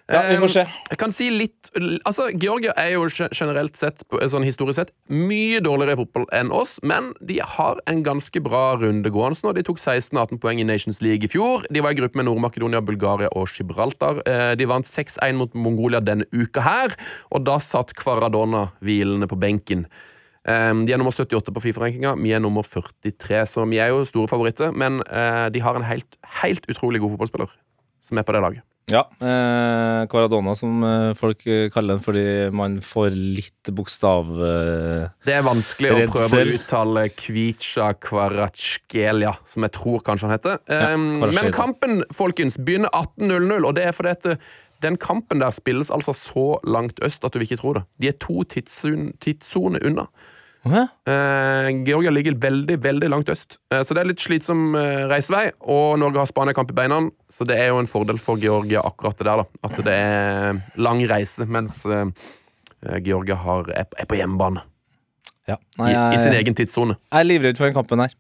Ja, vi får se. Eh, Jeg kan si litt Altså, Georgia er jo generelt sett, sånn historisk sett, mye dårligere i fotball enn oss, men de har en ganske bra runde gående nå. De tok 16-18 poeng i Nations League i fjor. De var i gruppe med Nord-Makedonia, Bulgaria og Gibraltar. Eh, De vant 6-1 mot Mongolia denne uka her, og da satt Kvaradona hvilende på benken. Eh, De er nummer 78 på Fifa-rankinga, vi er nummer 43, så vi er jo store favoritter. Men eh, de har en helt, helt utrolig god fotballspiller som er på det laget. Ja, eh, Caradona, som eh, folk eh, kaller den fordi man får litt bokstav... Eh, Det er vanskelig å prøve å Redsel. uttale Kvicha Kvaratskelia, som jeg tror kanskje han heter. Ja, Um, men kampen folkens, begynner 18.00, og det er fordi at eh, den kampen der spilles altså så langt øst at du vil ikke tro det. De er to tidssoner unna. Hæ? Eh, Georgia ligger veldig veldig langt øst, Eh, så det er litt slitsom eh, reisevei. Og Norge har Spania-kamp i beina, så det er jo en fordel for Georgia akkurat det der. da At det er lang reise, mens eh, Georgia har, er, er på hjemmebane. ja. I, jeg, I sin jeg, egen tidssone. jeg er livredd for den kampen her.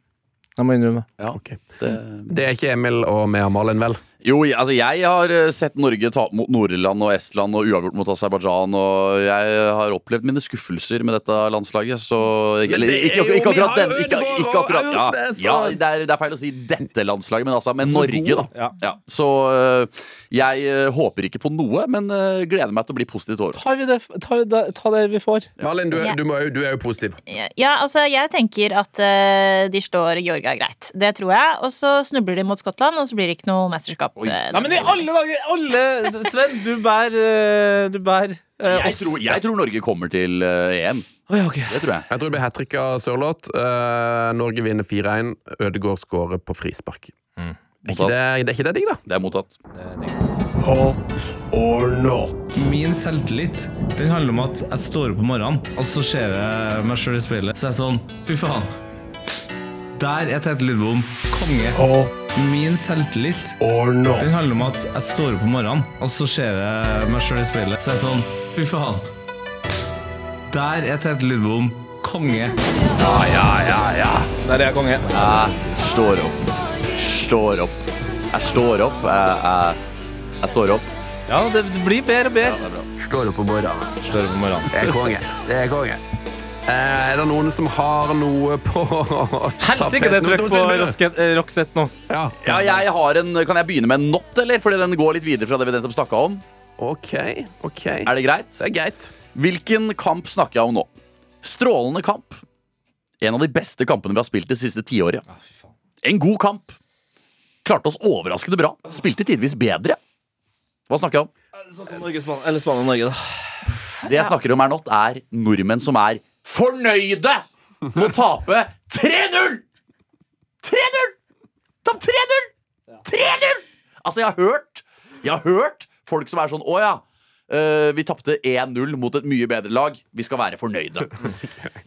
Jeg må innrømme. Ja, okay. det, Det er ikke Emil og Mea Malin, vel? Jo, jeg- altså jeg har eh, sett Norge tape mot Nord-Irland og Estland og uavgjort mot Aserbajdsjan, og jeg har opplevd mine skuffelser med dette landslaget, så Eller det er ikke, jo- ikke akkurat den. Ikke, ikke akkurat ja, ja, det, er, det er feil å si dette landslaget, men altså med Norge, da. Ja. Så øh, jeg øh, håper ikke på noe, men gleder meg til å bli positivt overrasket. Tar vi det, tar ta det vi får. Malin, du, du, må, du er jo positiv. Ja, altså, jeg tenker at eh, de slår Georgia greit. Det tror jeg. Og så snubler de mot Skottland, og så blir det ikke noe mesterskap. Eh, Nei, men i alle dager! Alle, Sven, du bær eh, Du bær eh, Jeg tror, jeg tror Norge kommer til øh, EM. Oh, ja, okay. Det tror jeg. Jeg tror det blir hat trick av Sørloth. Uh, Norge vinner 4-1. Ødegaard skårer på frispark. Er, ikke det, det er ikke det digg, da? Det er mottatt. Min selvtillit Den handler om at jeg står opp om morgenen, og så ser jeg meg sjøl i speilet. Så er jeg sånn Fy faen. Der er Tete Lidbom konge. Min selvtillit Den handler om at jeg står opp om morgenen, og så ser jeg meg sjøl i speilet. Så er jeg sånn Fy faen. Der er Tete Lidbom konge. Ja, ja, ja, ja. Der er jeg konge. Jeg står opp. står opp. Jeg står opp. Jeg, jeg, jeg står opp. Ja, det blir bedre og bedre. er. Står opp om morgenen. Står opp om morgenen. Det er konge. Det er konge. Eh, er det noen som har noe på Helsike, det er trøkk på eh, Roxette nå. Ja. Ja, jeg har en, Kan jeg begynne med en not, eller? Fordi den går litt videre fra det vi nettopp snakka om. OK. ok Er det greit? Det er greit. Hvilken kamp snakker jeg om nå? Strålende kamp. En av de beste kampene vi har spilt det siste tiåret. En god kamp. Klarte oss overraskende bra. Spilte tidvis bedre. Hva snakker jeg om? Norge, Span eller Spania-Norge, da. Det jeg snakker om er not, er nordmenn som er fornøyde med å tape 3-0! 3-0! Tapt 3-0! 3-0! Altså, jeg har hørt Jeg har hørt folk som er sånn Å ja. eh, vi tapte 1-0 mot et mye bedre lag. Vi skal være fornøyde.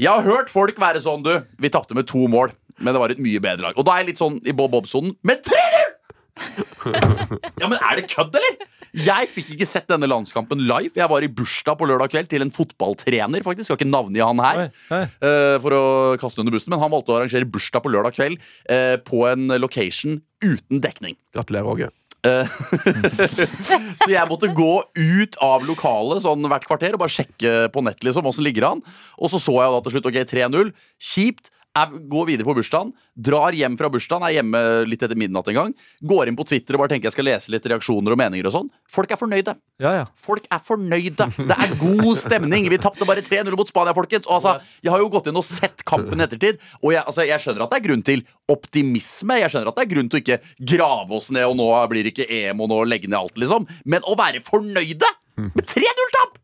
Jeg har hørt folk være sånn, du. Vi tapte med to mål, men det var et mye bedre lag. Og da er jeg litt sånn i Bob Bob-sonen. Men 3-0! Ja, men Er det kødd, eller? Jeg fikk ikke sett denne landskampen live. Jeg var i bursdag på lørdag kveld til en fotballtrener. faktisk Skal ikke navngi han her Oi, oi. eh, for å kaste under bussen, men han valgte å arrangere bursdag på lørdag kveld eh, på en location uten dekning. Gratulerer, Åge. Så jeg måtte gå ut av lokalet sånn hvert kvarter og bare sjekke på nett liksom, åssen ligger han. an. Og så så jeg da til slutt ok, 3-0. Kjipt. Jeg går videre på bursdagen, drar hjem fra bursdagen, er hjemme litt etter midnatt en gang. Går inn på Twitter og bare tenker jeg skal lese litt reaksjoner og meninger og sånn. Folk er fornøyde. Ja, ja. Folk er fornøyde. Det er god stemning. Vi tapte bare 3-0 mot Spania, folkens. Og altså, jeg har jo gått inn og sett kampen i ettertid, og jeg, altså, jeg skjønner at det er grunn til optimisme. Jeg skjønner at det er grunn til å ikke grave oss ned, og nå blir det ikke EM, og nå legge ned alt, liksom. Men å være fornøyde med 3-0-tap!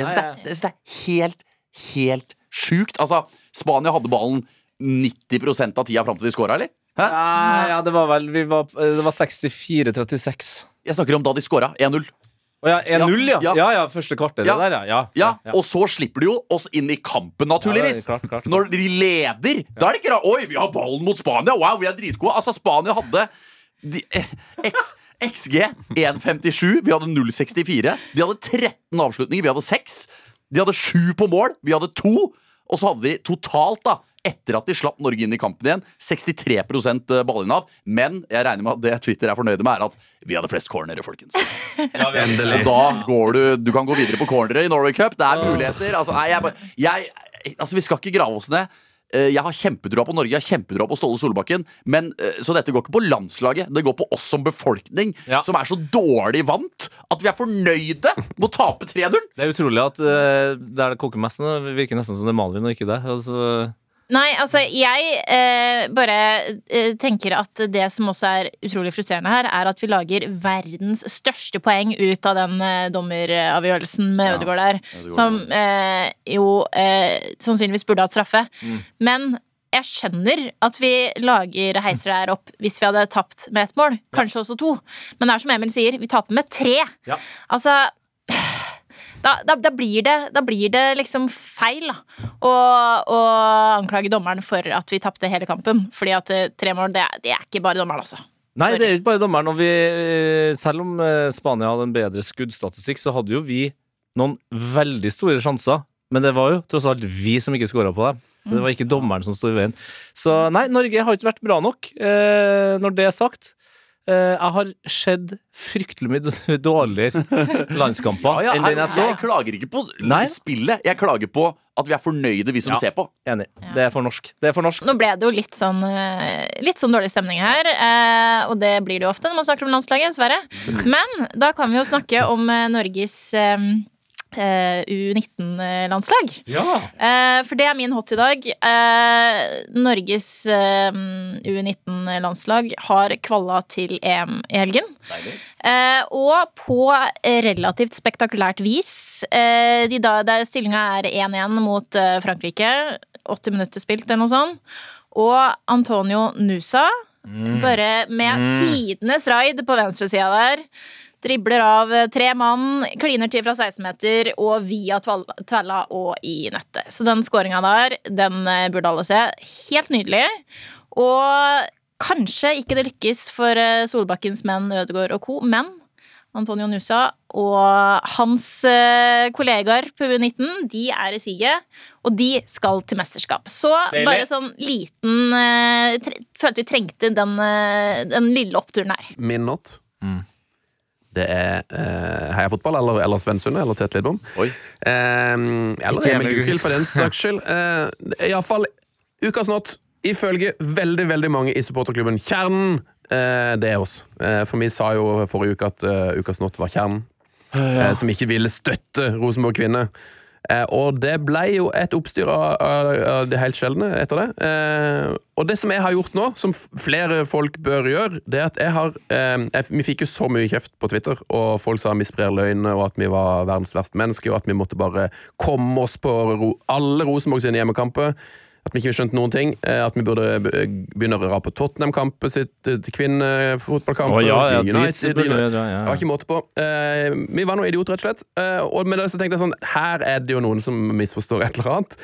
Jeg syns det, synes det er helt, helt sjukt. Altså, Spania hadde ballen 90% av tida fram til de scora, eller? Hæ? Nei, ja, det var vel vi var, Det var 64-36. Jeg snakker om da de scora 1-0. Å ja, 1-0, ja. Ja. Ja, ja, første kvarter. Ja. Der, ja. Ja, og så slipper de jo oss inn i kampen, naturligvis. Klart, klart, klart. Når de leder, da er det ikke rart Oi, vi har ballen mot Spania! Wow, vi er dritgode! Altså, Spania hadde de, eh, X, XG 1,57. Vi hadde 0,64. De hadde 13 avslutninger. Vi hadde 6. De hadde 7 på mål. Vi hadde 2. Og så hadde de totalt, da etter at de slapp Norge inn i kampen igjen, 63% ballinnav. Men jeg regner med at det Twitter er fornøyde med, er at vi hadde flest cornere, folkens. Endelig. Da går du Du kan gå videre på cornere i Norway Cup. Det er muligheter. Altså, nei, jeg, jeg, altså vi skal ikke grave oss ned. Eh, Jeg har kjempetroa på Norge, jeg har kjempetroa på Ståle Solbakken. Men, eh, så dette går ikke på landslaget. Det går på oss som befolkning, Ja. som er så dårlig vant at vi er fornøyde med å tape 3-0. Det er utrolig at uh, der det koker mest nå, virker nesten som det er Malin og ikke det. Altså, Nei, altså jeg eh, bare eh, tenker at det som også er utrolig frustrerende her, er at vi lager verdens største poeng ut av den eh, dommeravgjørelsen med Ødegaard der, som eh, jo eh, sannsynligvis burde hatt straffe. Men jeg skjønner at vi lager heiser der opp hvis vi hadde tapt med ett mål. Kanskje også to. Men det er som Emil sier, vi taper med tre. Ja. Altså da, da, da, blir det, da blir det liksom feil da, å, å anklage dommeren for at vi tapte hele kampen. Fordi at eh, tre mål, det det er ikke bare dommeren, altså. Nei, det er ikke bare dommeren. Vi, eh, selv om eh, Spania hadde en bedre skuddstatistikk, så hadde jo vi noen veldig store sjanser. Men det var jo tross alt vi som ikke skåra på dem. Det var ikke dommeren som sto i veien. Så nei, Norge har ikke vært bra nok. Når det er sagt. Eh, jeg har sett fryktelig mye dårligere landskamper Ja, ja, enn den jeg så. jeg klager ikke på Nei. spillet. Jeg klager på at vi er fornøyde, vi som Ja. ser på. Enig. Det er for norsk. Det er for norsk. Nå ble det jo litt sånn, eh, litt sånn dårlig stemning her, eh, og det blir det jo ofte når man snakker om landslaget, dessverre. Men da kan vi jo snakke om Norges U19-landslag. Ja. Eh, for det er min hot i dag. Eh, Norges eh, U19-landslag har kvalla til EM i helgen. Deilig. og på relativt spektakulært vis. Eh, de da, der Stillinga er 1-1 mot eh, Frankrike. 80 minutter spilt, eller noe sånt. Og Antonio Nusa, bare med tidenes raid på venstresida der. Dribler av tre mann, kliner til fra 16-meter og via tvella og i nettet. Så den skåringa der, den eh, burde alle se. Helt nydelig. Og kanskje ikke det lykkes for eh, Solbakkens menn Ødegaard og co., men Antonio Nusa, og hans eh, kollegaer på U19, de er i siget. Og de skal til mesterskap. Så Deilig. bare sånn liten tre, Følte vi trengte den, den lille oppturen her. Min not. Det er uh, Heia Fotball eller, eller Svensundet eller Tete Lidbom. Oi. Eh, eller Emil Gukild, for den saks skyld. Uh, Iallfall ukas not. Ifølge veldig veldig mange i supporterklubben Kjernen, uh, det er oss. Uh, for vi sa jo forrige uke at ukas not var Kjernen. eh, som ikke ville støtte Rosenborg kvinner. Eh, og det ble jo et oppstyr av, av, det helt sjeldne etter det. Eh, og det som jeg har gjort nå, som flere folk bør gjøre, det er at jeg har eh, jeg, Vi fikk jo så mye kjeft på Twitter, og folk sa vi sprer løgner, og at vi var verdens verste mennesker, og at vi måtte bare komme oss på alle Rosenborg sine hjemmekamper. At vi ikke skjønte noen ting. eh, At vi burde begynne å røre på Tottenham-kampet sitt, kvinnefotballkamp oh, ja, ja, United, dra, ja, ja. Det var ikke måte på. Eh, vi var noen idioter, rett og slett. Eh, og med det så tenkte jeg sånn Her er det jo noen som misforstår et eller annet.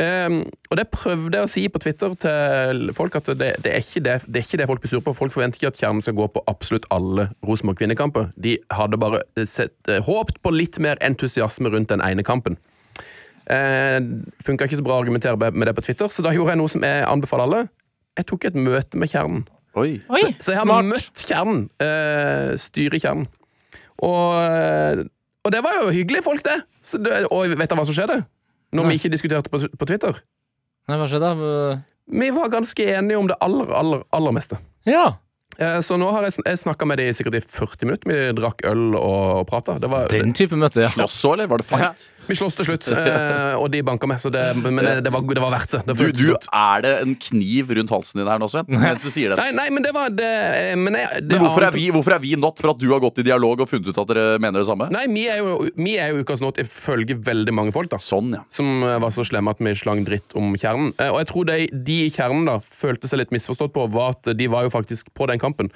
Eh, og det prøvde jeg å si på Twitter til folk at det, det, er ikke det, det er ikke det folk blir sure på. Folk forventer ikke at Kjernen skal gå på absolutt alle Rosenborg kvinnekamper. De hadde bare sett, eh, håpt på litt mer entusiasme rundt den ene kampen. Eh, Funka ikke så bra å argumentere med det på Twitter, så da gjorde jeg noe som jeg anbefaler alle. Jeg tok et møte med Kjernen. Oi. Oi! Så jeg har Smart. møtt kjernen. Eh, styret i kjernen. Og, eh, og det var jo hyggelige folk, det. Så det og vet dere hva som skjedde? Når vi ikke diskuterte på, på Twitter? Nei, hva skjedde? da? Vi var ganske enige om det aller, aller, aller meste. Ja. Eh, så nå har jeg, jeg snakka med de sikkert i 40 minutter. Vi drakk øl og, og prata. Den type møte, ja. Slåss så, eller var det fight? Vi slåss til slutt, eh, og de banka meg, så det, men det, det, var, det var verdt det. det Du, du, er det en kniv rundt halsen din her nå, Sven? Mens du sier det. Nei, nei, men det var det, eh, men, jeg, det Men hvorfor er, vi, hvorfor er vi not for at du har gått i dialog og funnet ut at dere mener det samme? Nei, vi er jo, vi er jo ukas not ifølge veldig mange folk, da. Sånn, ja. som eh, var så slemme at vi slang dritt om kjernen. Eh, Og jeg tror de, de i kjernen da følte seg litt misforstått på, var at de var jo faktisk på den kampen.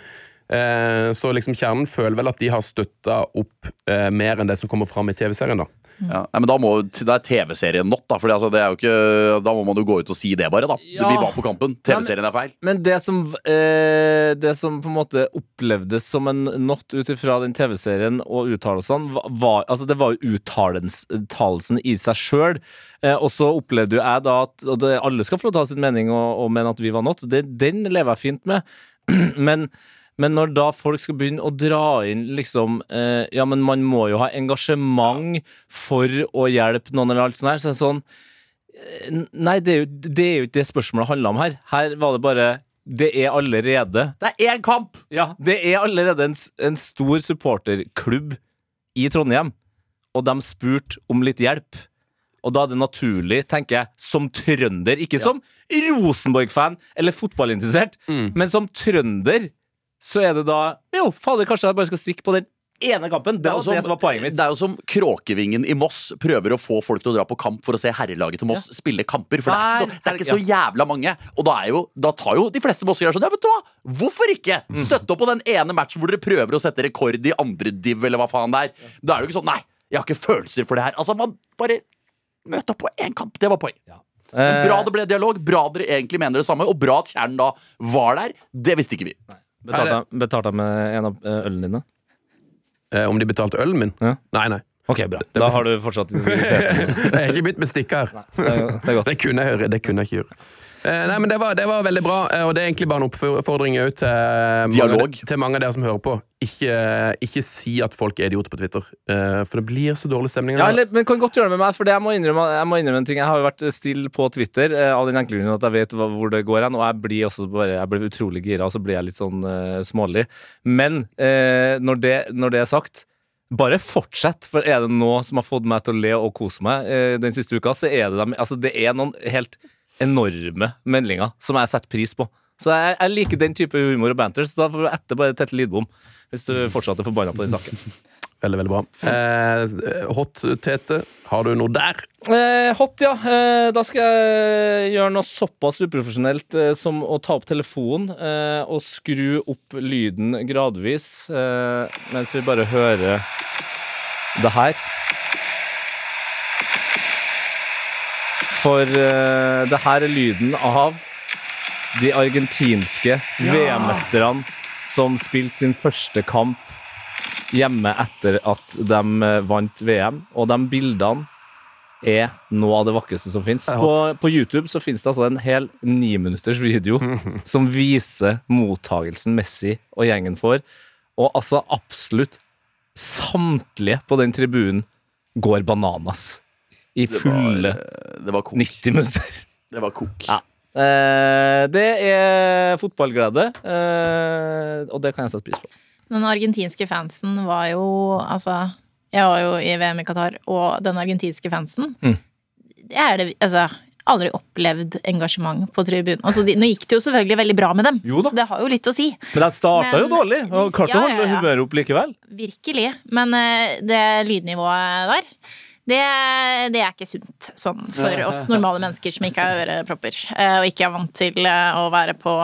Eh, Så liksom kjernen føler vel at de har støtta opp eh, mer enn det som kommer fram i TV-serien. da ja. Men da må, Det er TV-serien not, da. Fordi, altså, det er jo ikke, da må man jo gå ut og si det, bare. da Ja. Vi var på kampen. TV-serien er feil. Men det som, eh, det som på en måte opplevdes som en not ut ifra den TV-serien og uttalelsene, var, altså det var jo uttalelsen i seg sjøl. Eh, og så opplevde jo jeg da at og det, alle skal få ha sin mening og, og mene at vi var not. Det, den lever jeg fint med. men men når da folk skal begynne å dra inn liksom eh, Ja, men man må jo ha engasjement for å hjelpe noen, eller alt sånt her, så er det sånn eh, Nei, det er, jo, det er jo ikke det spørsmålet handla om her. Her var det bare Det er allerede Det er én kamp! Ja, det er allerede en, en stor supporterklubb i Trondheim, og de spurte om litt hjelp. Og da er det naturlig, tenker jeg, som trønder, ikke som Rosenborg-fan eller fotballinteressert, men som trønder, så er det da Jo, fader, kanskje jeg bare skal stikke på den ene kampen. Det Det er, var jo det som var poenget mitt. det er jo som Kråkevingen i Moss prøver å få folk til å dra på kamp for å se herrelaget til Moss spille kamper. For det er, ikke så, det er ikke så jævla mange. Og da, er jo, da tar jo de fleste mossere sånn Ja, vet du hva? Hvorfor ikke? Mm. Støtte opp på den ene matchen hvor dere prøver å sette rekord i andre div, eller hva faen det er. Da er det jo ikke sånn Nei, jeg har ikke følelser for det her. Altså, man bare møter opp på én kamp. Det var poeng. Men bra det ble dialog, bra dere egentlig mener det samme, og bra at Kjernen da var der. Det visste ikke vi. Betalte Betalte med en av eh, ølene dine? Eh, Om de betalte ølen min? Ja. Nei, nei. Ok, bra. Da har du fortsatt Jeg har ikke begynt med stikker. Det er det er godt. Det kunne jeg, det kunne jeg ikke gjøre. Eh, nei, men det var, det var veldig bra, eh, og det er egentlig bare en oppfordring til, mange, til mange av dere som hører på. Ikke, ikke si at folk er idioter på Twitter, eh, for det blir så dårlig stemning. Ja, eller, men kan godt gjøre det med meg, for det jeg må innrømme, jeg må innrømme en ting. Jeg har jo vært stille på Twitter eh, av den enkle grunn at jeg vet hvor det går hen, og jeg blir også bare Jeg blir utrolig gira, og så blir jeg litt sånn uh, smålig. Men uh, når, det, når det er sagt bare fortsett, for er det noe som har fått meg til å le og kose meg eh, den siste uka, så er det dem Altså, det er noen helt enorme meldinger som jeg setter pris på. Så jeg, jeg liker den type humor og banter, så da får du etter bare Tette Lidbom. Hvis du fortsatt er forbanna på den saken. Veldig, veldig bra. Eh, hot Tete, har du noe der? Eh, hot, ja. Eh, da skal jeg gjøre noe såpass uprofesjonelt eh, som å ta opp telefonen eh, og skru opp lyden gradvis, eh, mens vi bare hører det her. For uh, det her er lyden av de argentinske VM-mesterne som spilte sin første kamp hjemme etter at de eh, vant VM, og de bildene er noe av det vakreste som fins. På, på YouTube så finnes det altså en hel niminutters video som viser mottagelsen Messi og gjengen får, og altså absolutt samtlige på den tribunen går bananas. I Det var, fulle eh, det var kok. 90 minutter. Det var kok. Ja. Eh, det er fotballglede, eh, og det kan jeg sette pris på. Den argentinske fansen var jo Altså, jeg var jo i VM i Qatar, og den argentinske fansen Mm. Det er det Altså, aldri opplevd engasjement på tribunen. Altså, de, nå gikk det jo selvfølgelig veldig bra med dem, Jo da. så det har jo litt å si. Men de starta jo dårlig, og klarte å Ja, holde humøret opp likevel. Virkelig. Men eh, det lydnivået der, det, det er ikke sunt sånn for oss normale mennesker som ikke har ørepropper, eh, og ikke er vant til eh, å være på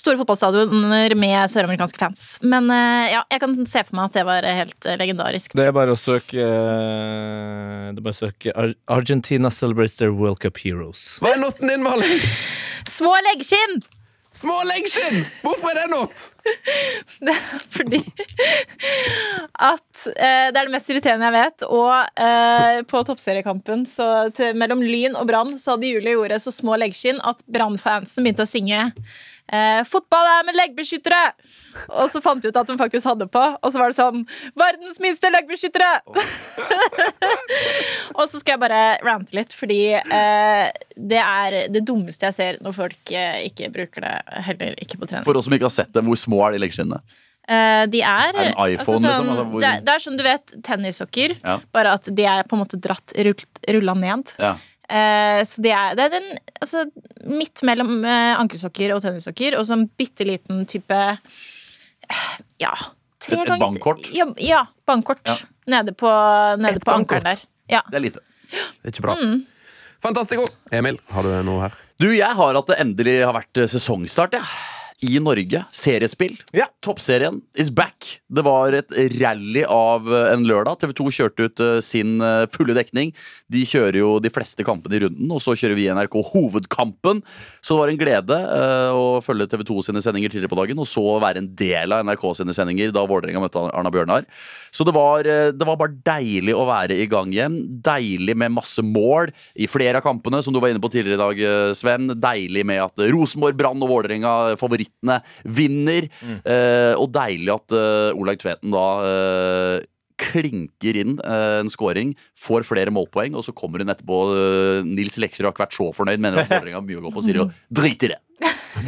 store fotballstadioner med søramerikanske fans. Men eh, ja, jeg kan se for meg at det var helt legendarisk. Det er bare å søke Det er bare å søke Argentina celebrates their World Cup heroes. Hva er noten din, Malin? Små leggskinn! Små leggskinn! Hvorfor er det not? Fordi at eh, det er det mest irriterende jeg vet. Og eh, på toppseriekampen så til, mellom Lyn og Brann så hadde Julie gjort så små leggskinn at Brann-fansen begynte å synge eh, 'Fotball er med leggbeskyttere!' Og så fant de ut at hun faktisk hadde på, og så var det sånn 'Verdens minste leggbeskyttere!' og så skal jeg bare rante litt, fordi eh, det er det dummeste jeg ser når folk eh, ikke bruker det, heller ikke på trening. For oss som ikke har sett det, hvor små er de leggskinnene? Eh, de er Er det en iPhone, sånn, liksom? Altså, hvor- det, er, det er som du vet, tennissokker, Ja. bare at de er på en måte dratt rulla ned. Ja. Eh, så det er, det er den altså, midt mellom eh, ankelsokker og tennissokker, og så en bitte liten type eh, Ja, tre Et- et bankkort? Ja, ja bankkort. Ja. Nede på, nede på ankeren der. Ja. Det er lite. Det er ikke bra. Mm. Fantastico. Emil, har du noe her? Du, jeg har at det endelig har vært sesongstart, sesongstart, ja. I Norge. Seriespill. Ja. Toppserien is back. Det var et rally av eh, en lørdag. TV 2 kjørte ut eh, sin eh, fulle dekning. De kjører jo de fleste kampene i runden, og så kjører vi NRK hovedkampen. Så det var en glede å følge TV 2 sine sendinger tidligere på dagen, og så være en del av NRK sine sendinger da Vålerenga møtte Arna Bjørnar. Så det var, det var bare deilig å være i gang igjen. Deilig med masse mål i flere av kampene, som du var inne på tidligere i dag, Sven. Deilig med at Rosenborg, Brann og Vålerenga, favorittene, vinner. Eh, og deilig at eh, Olaug Tveten da eh, klinker inn eh, en scoring, får flere målpoeng, og så kommer hun etterpå uh, Nils Lekser har ikke vært så fornøyd, mener at Vålerenga har mye å gå på, og sier jo drit i det.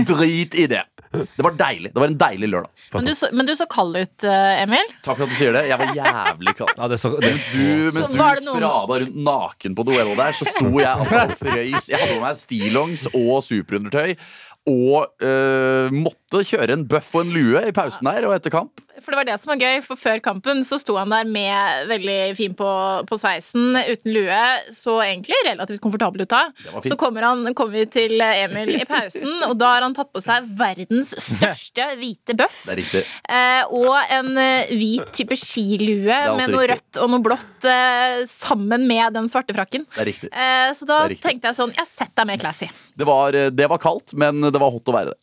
Drit i det. Det var deilig. Det var en deilig lørdag. Men, du så, men du så kald ut, eh, Emil. Takk for at du sier det. Jeg var jævlig kald. Ja, det så, det Mens du, mens du var det noen- sprada rundt naken på duellet der, så sto jeg altså og frøys. Jeg hadde med meg stillongs og superundertøy. Og uh, måtte kjøre en bøff og en lue i pausen her og etter kamp. For det var det som var gøy, for før kampen så sto han der med veldig fin på, på sveisen, uten lue, så egentlig relativt komfortabel ut av. Så kommer, han, kommer vi til Emil i pausen, og da har han tatt på seg verdens største hvite bøff. Eh, og en eh, hvit type skilue med noe riktig. rødt og noe blått eh, sammen med den svarte frakken. Eh, så da tenkte jeg sånn, jeg setter deg mer classy. Det var, øh, det var kaldt, men det var hot å være det.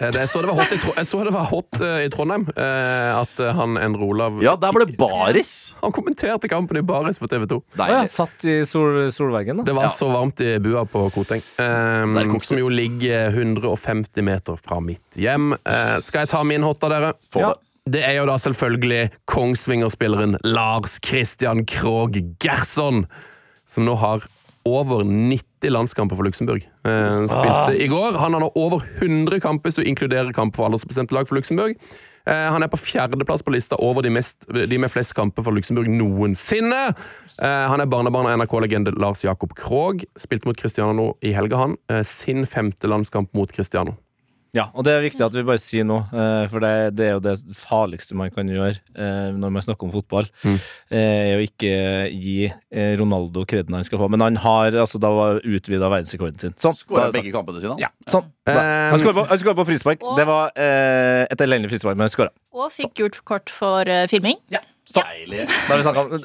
Eh, det- Jeg så det var hot i, Tro det var hot eh, i Trondheim. eh, At han Endre Olav Ja, der var det baris. Han kommenterte kampen i baris på TV 2. Å ja, satt i sol, solveggen, da. Det var Ja. så varmt i bua på Koteng, Um, som jo ligger 150 meter fra mitt hjem. Uh, skal jeg ta min hot av dere? Få det. Det er jo da selvfølgelig Kongsvinger-spilleren Lars Christian Krogh Gerson, som nå har over 90 landskamper for Luxembourg. Eh, spilte i går. Han har nå over 100 kamper, hvis du inkluderer kamp for aldersbestemte lag for Luxembourg. Eh, han er på fjerdeplass på lista over de, mest, de med flest kamper for Luxembourg noensinne. Eh, han er barnebarn av NRK-legende Lars Jakob Krogh. Spilte mot Cristiano i helga, han. Eh, sin femte landskamp mot Cristiano. Ja, og det er viktig at vi bare sier noe, eh, for det, det er jo det farligste man kan gjøre eh, når man snakker om fotball. Mm. eh, Er å ikke gi Ronaldo kreden han skal få. Men han har altså da utvida verdensrekorden sin. Sånn. Skåra begge kampene sine. Ja, sånn. Da. Han skåra på, han på frispark. Og- Det var eh, et elendig frispark, men han skåra. Og fikk gult kort for uh, filming. Ja. Sånn.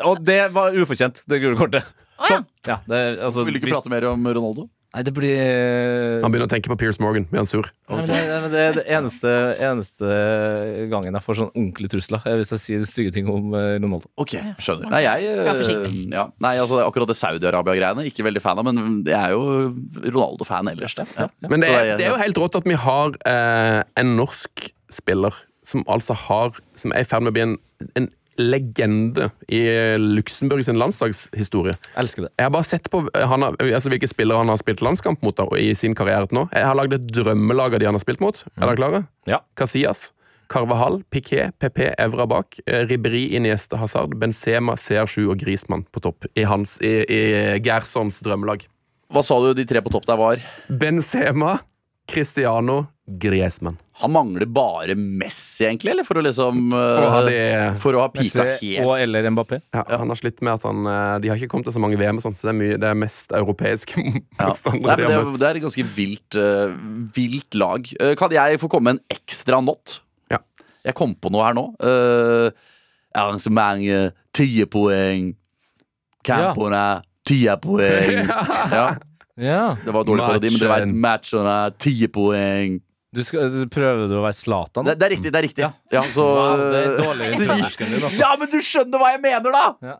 Og det var ufortjent, det gule kortet. Sånn. Ja, det, altså, Vil du ikke prate mer om Ronaldo? Nei, det blir Han begynner å tenke på Piers Morgan. Blir han sur? Nei, men det, det er det eneste, eneste gangen jeg får sånn ordentlige trusler, er hvis jeg sier stygge ting om eh, Ronaldo. Ok, skjønner. Nei, jeg, eh, ja. Nei, altså akkurat det Saudi-Arabia-greiene, ikke veldig fan av, men jeg er jo Ronaldo-fan ellers. Det. Ja. Men det er, det er jo helt rått at vi har eh, en norsk spiller som altså har Som er i ferd med å bli en, en legende i Luxembourg sin landslagshistorie. Elsker det. Jeg har bare sett på eh, han altså, hvilke spillere han har spilt landskamp mot da, i sin karriere til nå. Jeg har lagd et drømmelag av de han har spilt mot. Er dere klare? Ja. Casillas, Carvahall, Piquet, PP, Evra bak, eh, Ribéry, Iniesta, Hazard, Benzema, CR7 og Grismann på topp i, hans, i, i Gersons drømmelag. Hva sa du de tre på topp der var? Benzema, Cristiano, Griezmann. Han mangler bare Messi, egentlig, eller? For å liksom eh, For å ha de- For å ha pika Messi helt og eller Mbappé. Ja, Han har slitt med at han eh, De har ikke kommet til så mange VM, og sånt, så det er, mye, det er mest europeiske Ja. Motstandere. har det, møtt. det er et ganske vilt, uh, vilt lag. Uh, kan jeg få komme med en ekstra not? Ja. Jeg kom på noe her nå. Uh, arrangementet, ti poeng. Campene, ti poeng. ja, Ja. det var dårlig parodi, men dere Matchen. matchene, ti poeng. Du skal, prøver du å være Zlatan? Det, det er riktig, det er riktig. Ja, så, Wow, det er dårlig altså. ja, men du skjønner hva jeg mener, da! Ja.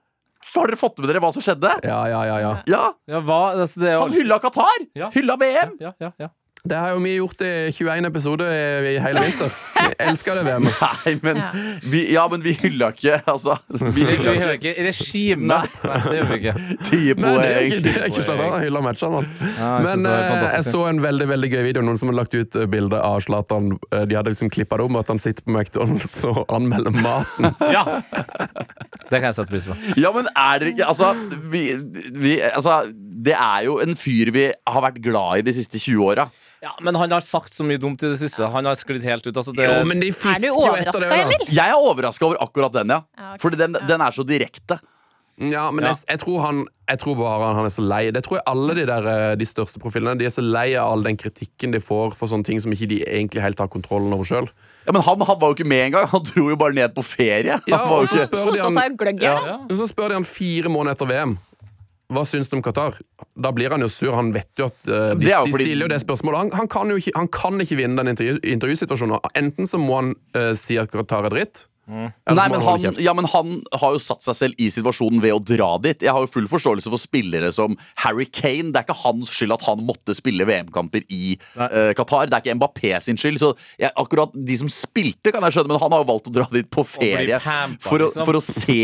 Har dere fått med dere hva som skjedde? Ja, ja, ja, ja. Ja, Ja, hva? Altså, det er Han jo hylla Qatar! Ja. Hylla VM! ja, ja, ja. Det har jo vi gjort i 21 episoder i hele vinter. Vi elsker det VM. Nei, men Ja. vi, Ja, men vi hylla ikke, altså. Vi hylla ikke ikke regimet. Nei, det gjør vi ikke. Ti poeng. det er ikke Zlatan. Han hyller matchene. han. Ja, jeg Men eh, jeg så en veldig veldig gøy video. Noen som hadde lagt ut eh, bilde av Zlatan. Eh, De hadde liksom klippa det om at han sitter på McDonald's og anmelder maten. Ja! Det kan jeg sette pris på. Ja, men er dere ikke Altså, vi, vi, altså det er jo en fyr vi har vært glad i de siste 20 åra. Ja, Men han har sagt så mye dumt i det siste. Han har sklidd helt ut. Altså, det, Jo, men de Er du overraska, Emil? Jeg er overraska over akkurat den, ja. Ja, okay. Fordi den, den er så direkte. Ja, men Jeg, jeg, tror han, jeg tror bare han er så lei. Det tror jeg alle de, der, eh, de største profilene De er så lei av all den kritikken de får for sånne ting som ikke de egentlig helt har kontrollen over sjøl. Ja, Men han, han var jo ikke med engang. Han dro jo bare ned på ferie. Ja, og så ikke spør de han, ja, ja. ja. så spør de han fire måneder etter VM. Hva syns du om Qatar? Da blir han jo sur. Han vet jo at uh, de, jo de stiller jo det spørsmålet. Han, han, kan jo ikke, han kan ikke vinne den intervju, intervjusituasjonen. Enten så må han uh, si at Qatar er dritt, så Nei, men han ja, men han har jo satt seg selv i situasjonen ved å dra dit. Jeg har jo full forståelse for spillere som Harry Kane. Det er ikke hans skyld at han måtte spille VM-kamper i uh, Qatar. Det er ikke Mbappé sin skyld. Så jeg, akkurat de som spilte, kan jeg skjønne, men han har jo valgt å dra dit på ferie pampa, for, å, liksom. for å se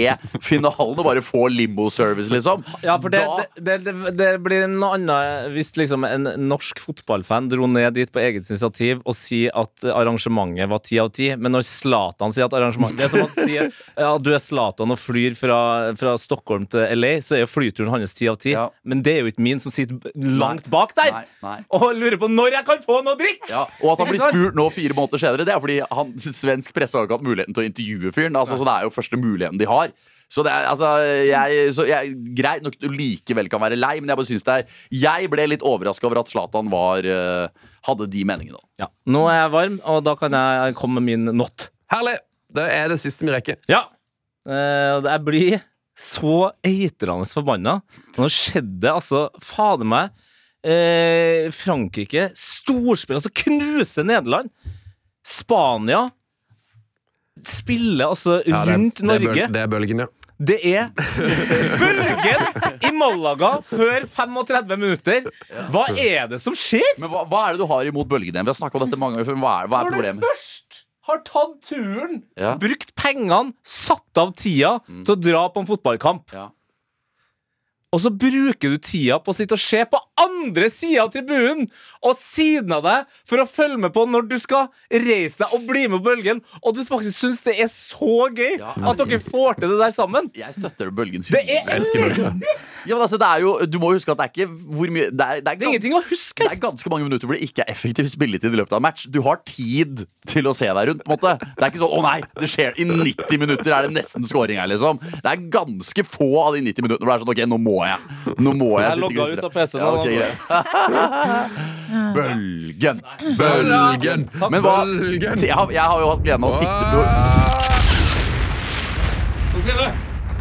finalen og bare få limo-service, liksom. Ja, for det, Da- det, det, det, det blir noe annet hvis liksom en norsk fotballfan dro ned dit på eget initiativ og sier at arrangementet var ti av ti, men når Zlatan sier at arrangementet Det er som å si ja, du er Zlatan og flyr fra, fra Stockholm til LA, så er jo flyturen hans ti av ti. Ja. Men det er jo ikke min som sitter langt bak der Nei, nei. og lurer på når jeg kan få noe drikk! Ja, og at han blir spurt nå fire måneder senere, det er fordi han, svensk presse har ikke hatt muligheten til å intervjue fyren. Altså, så det er jo første muligheten de har. Så det er, altså, jeg, så jeg, Greit nok du likevel kan være lei, men jeg bare synes det er Jeg ble litt overraska over at Zlatan var eh, hadde de meningene. Ja. Nå er jeg varm, og da kan jeg komme med min not. Herlig! Det er det siste vi rekker. Ja. Eh, og jeg blir så eitrende forbanna. Nå skjedde altså, fader meg eh, Frankrike storspiller, altså knuser Nederland. Spania spiller altså Ja, det rundt det er Norge. bøl- Det er bølgen, ja. Det er bølgen i Malaga før 35 minutter. Hva er det som skjer? Men hva, hva er det du har imot bølgen? Vi har snakket om dette mange ganger før. men Hva er, hva er Når du først har tatt turen, Ja. brukt pengene, satt av tida til å dra på en fotballkamp, Ja. Og så bruker du tida på å sitte og se på andre sida av tribunen og siden av deg for å følge med på når du skal reise deg og bli med på bølgen, og du faktisk syns det er så gøy Ja. at dere får til det der sammen. Jeg støtter bølgen. Det er, Ja, men altså, det er jo, du må huske at det er ikke hvor mye Det er, det er, det er ingenting å huske. det er ganske mange minutter hvor det ikke er effektiv spilletid i løpet av en match. Du har tid til å se deg rundt. på en måte Det er ikke sånn 'Å nei, det skjer i 90 minutter er det nesten scoring her', liksom. Det er ganske få av de 90 minuttene hvor det er sånn 'Ok, nå må jeg'. Nå må jeg Jeg sitte logga ut av PC-en Ja, okay, ok, greit. Bølgen. Bølgen! Men hva Bølgen! jeg har, jeg har jo hatt gleden av å sitte på Hva sier du?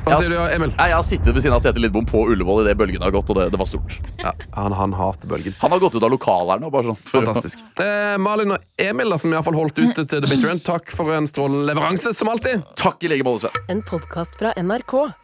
Hva sier du, Emil? Jeg, Jeg har sittet ved siden av Tete Lidbom på Ullevål idet bølgen har gått, og det, det var stort. Ja, han, han hater bølgen. Han har gått ut av lokalet her nå. bare sånn Fantastisk. Eh, Malin og Emil, da, som i fall holdt ute til The Bitter End, takk for en strålende leveranse, som alltid. Takk i like måte, Sven. En podkast fra NRK.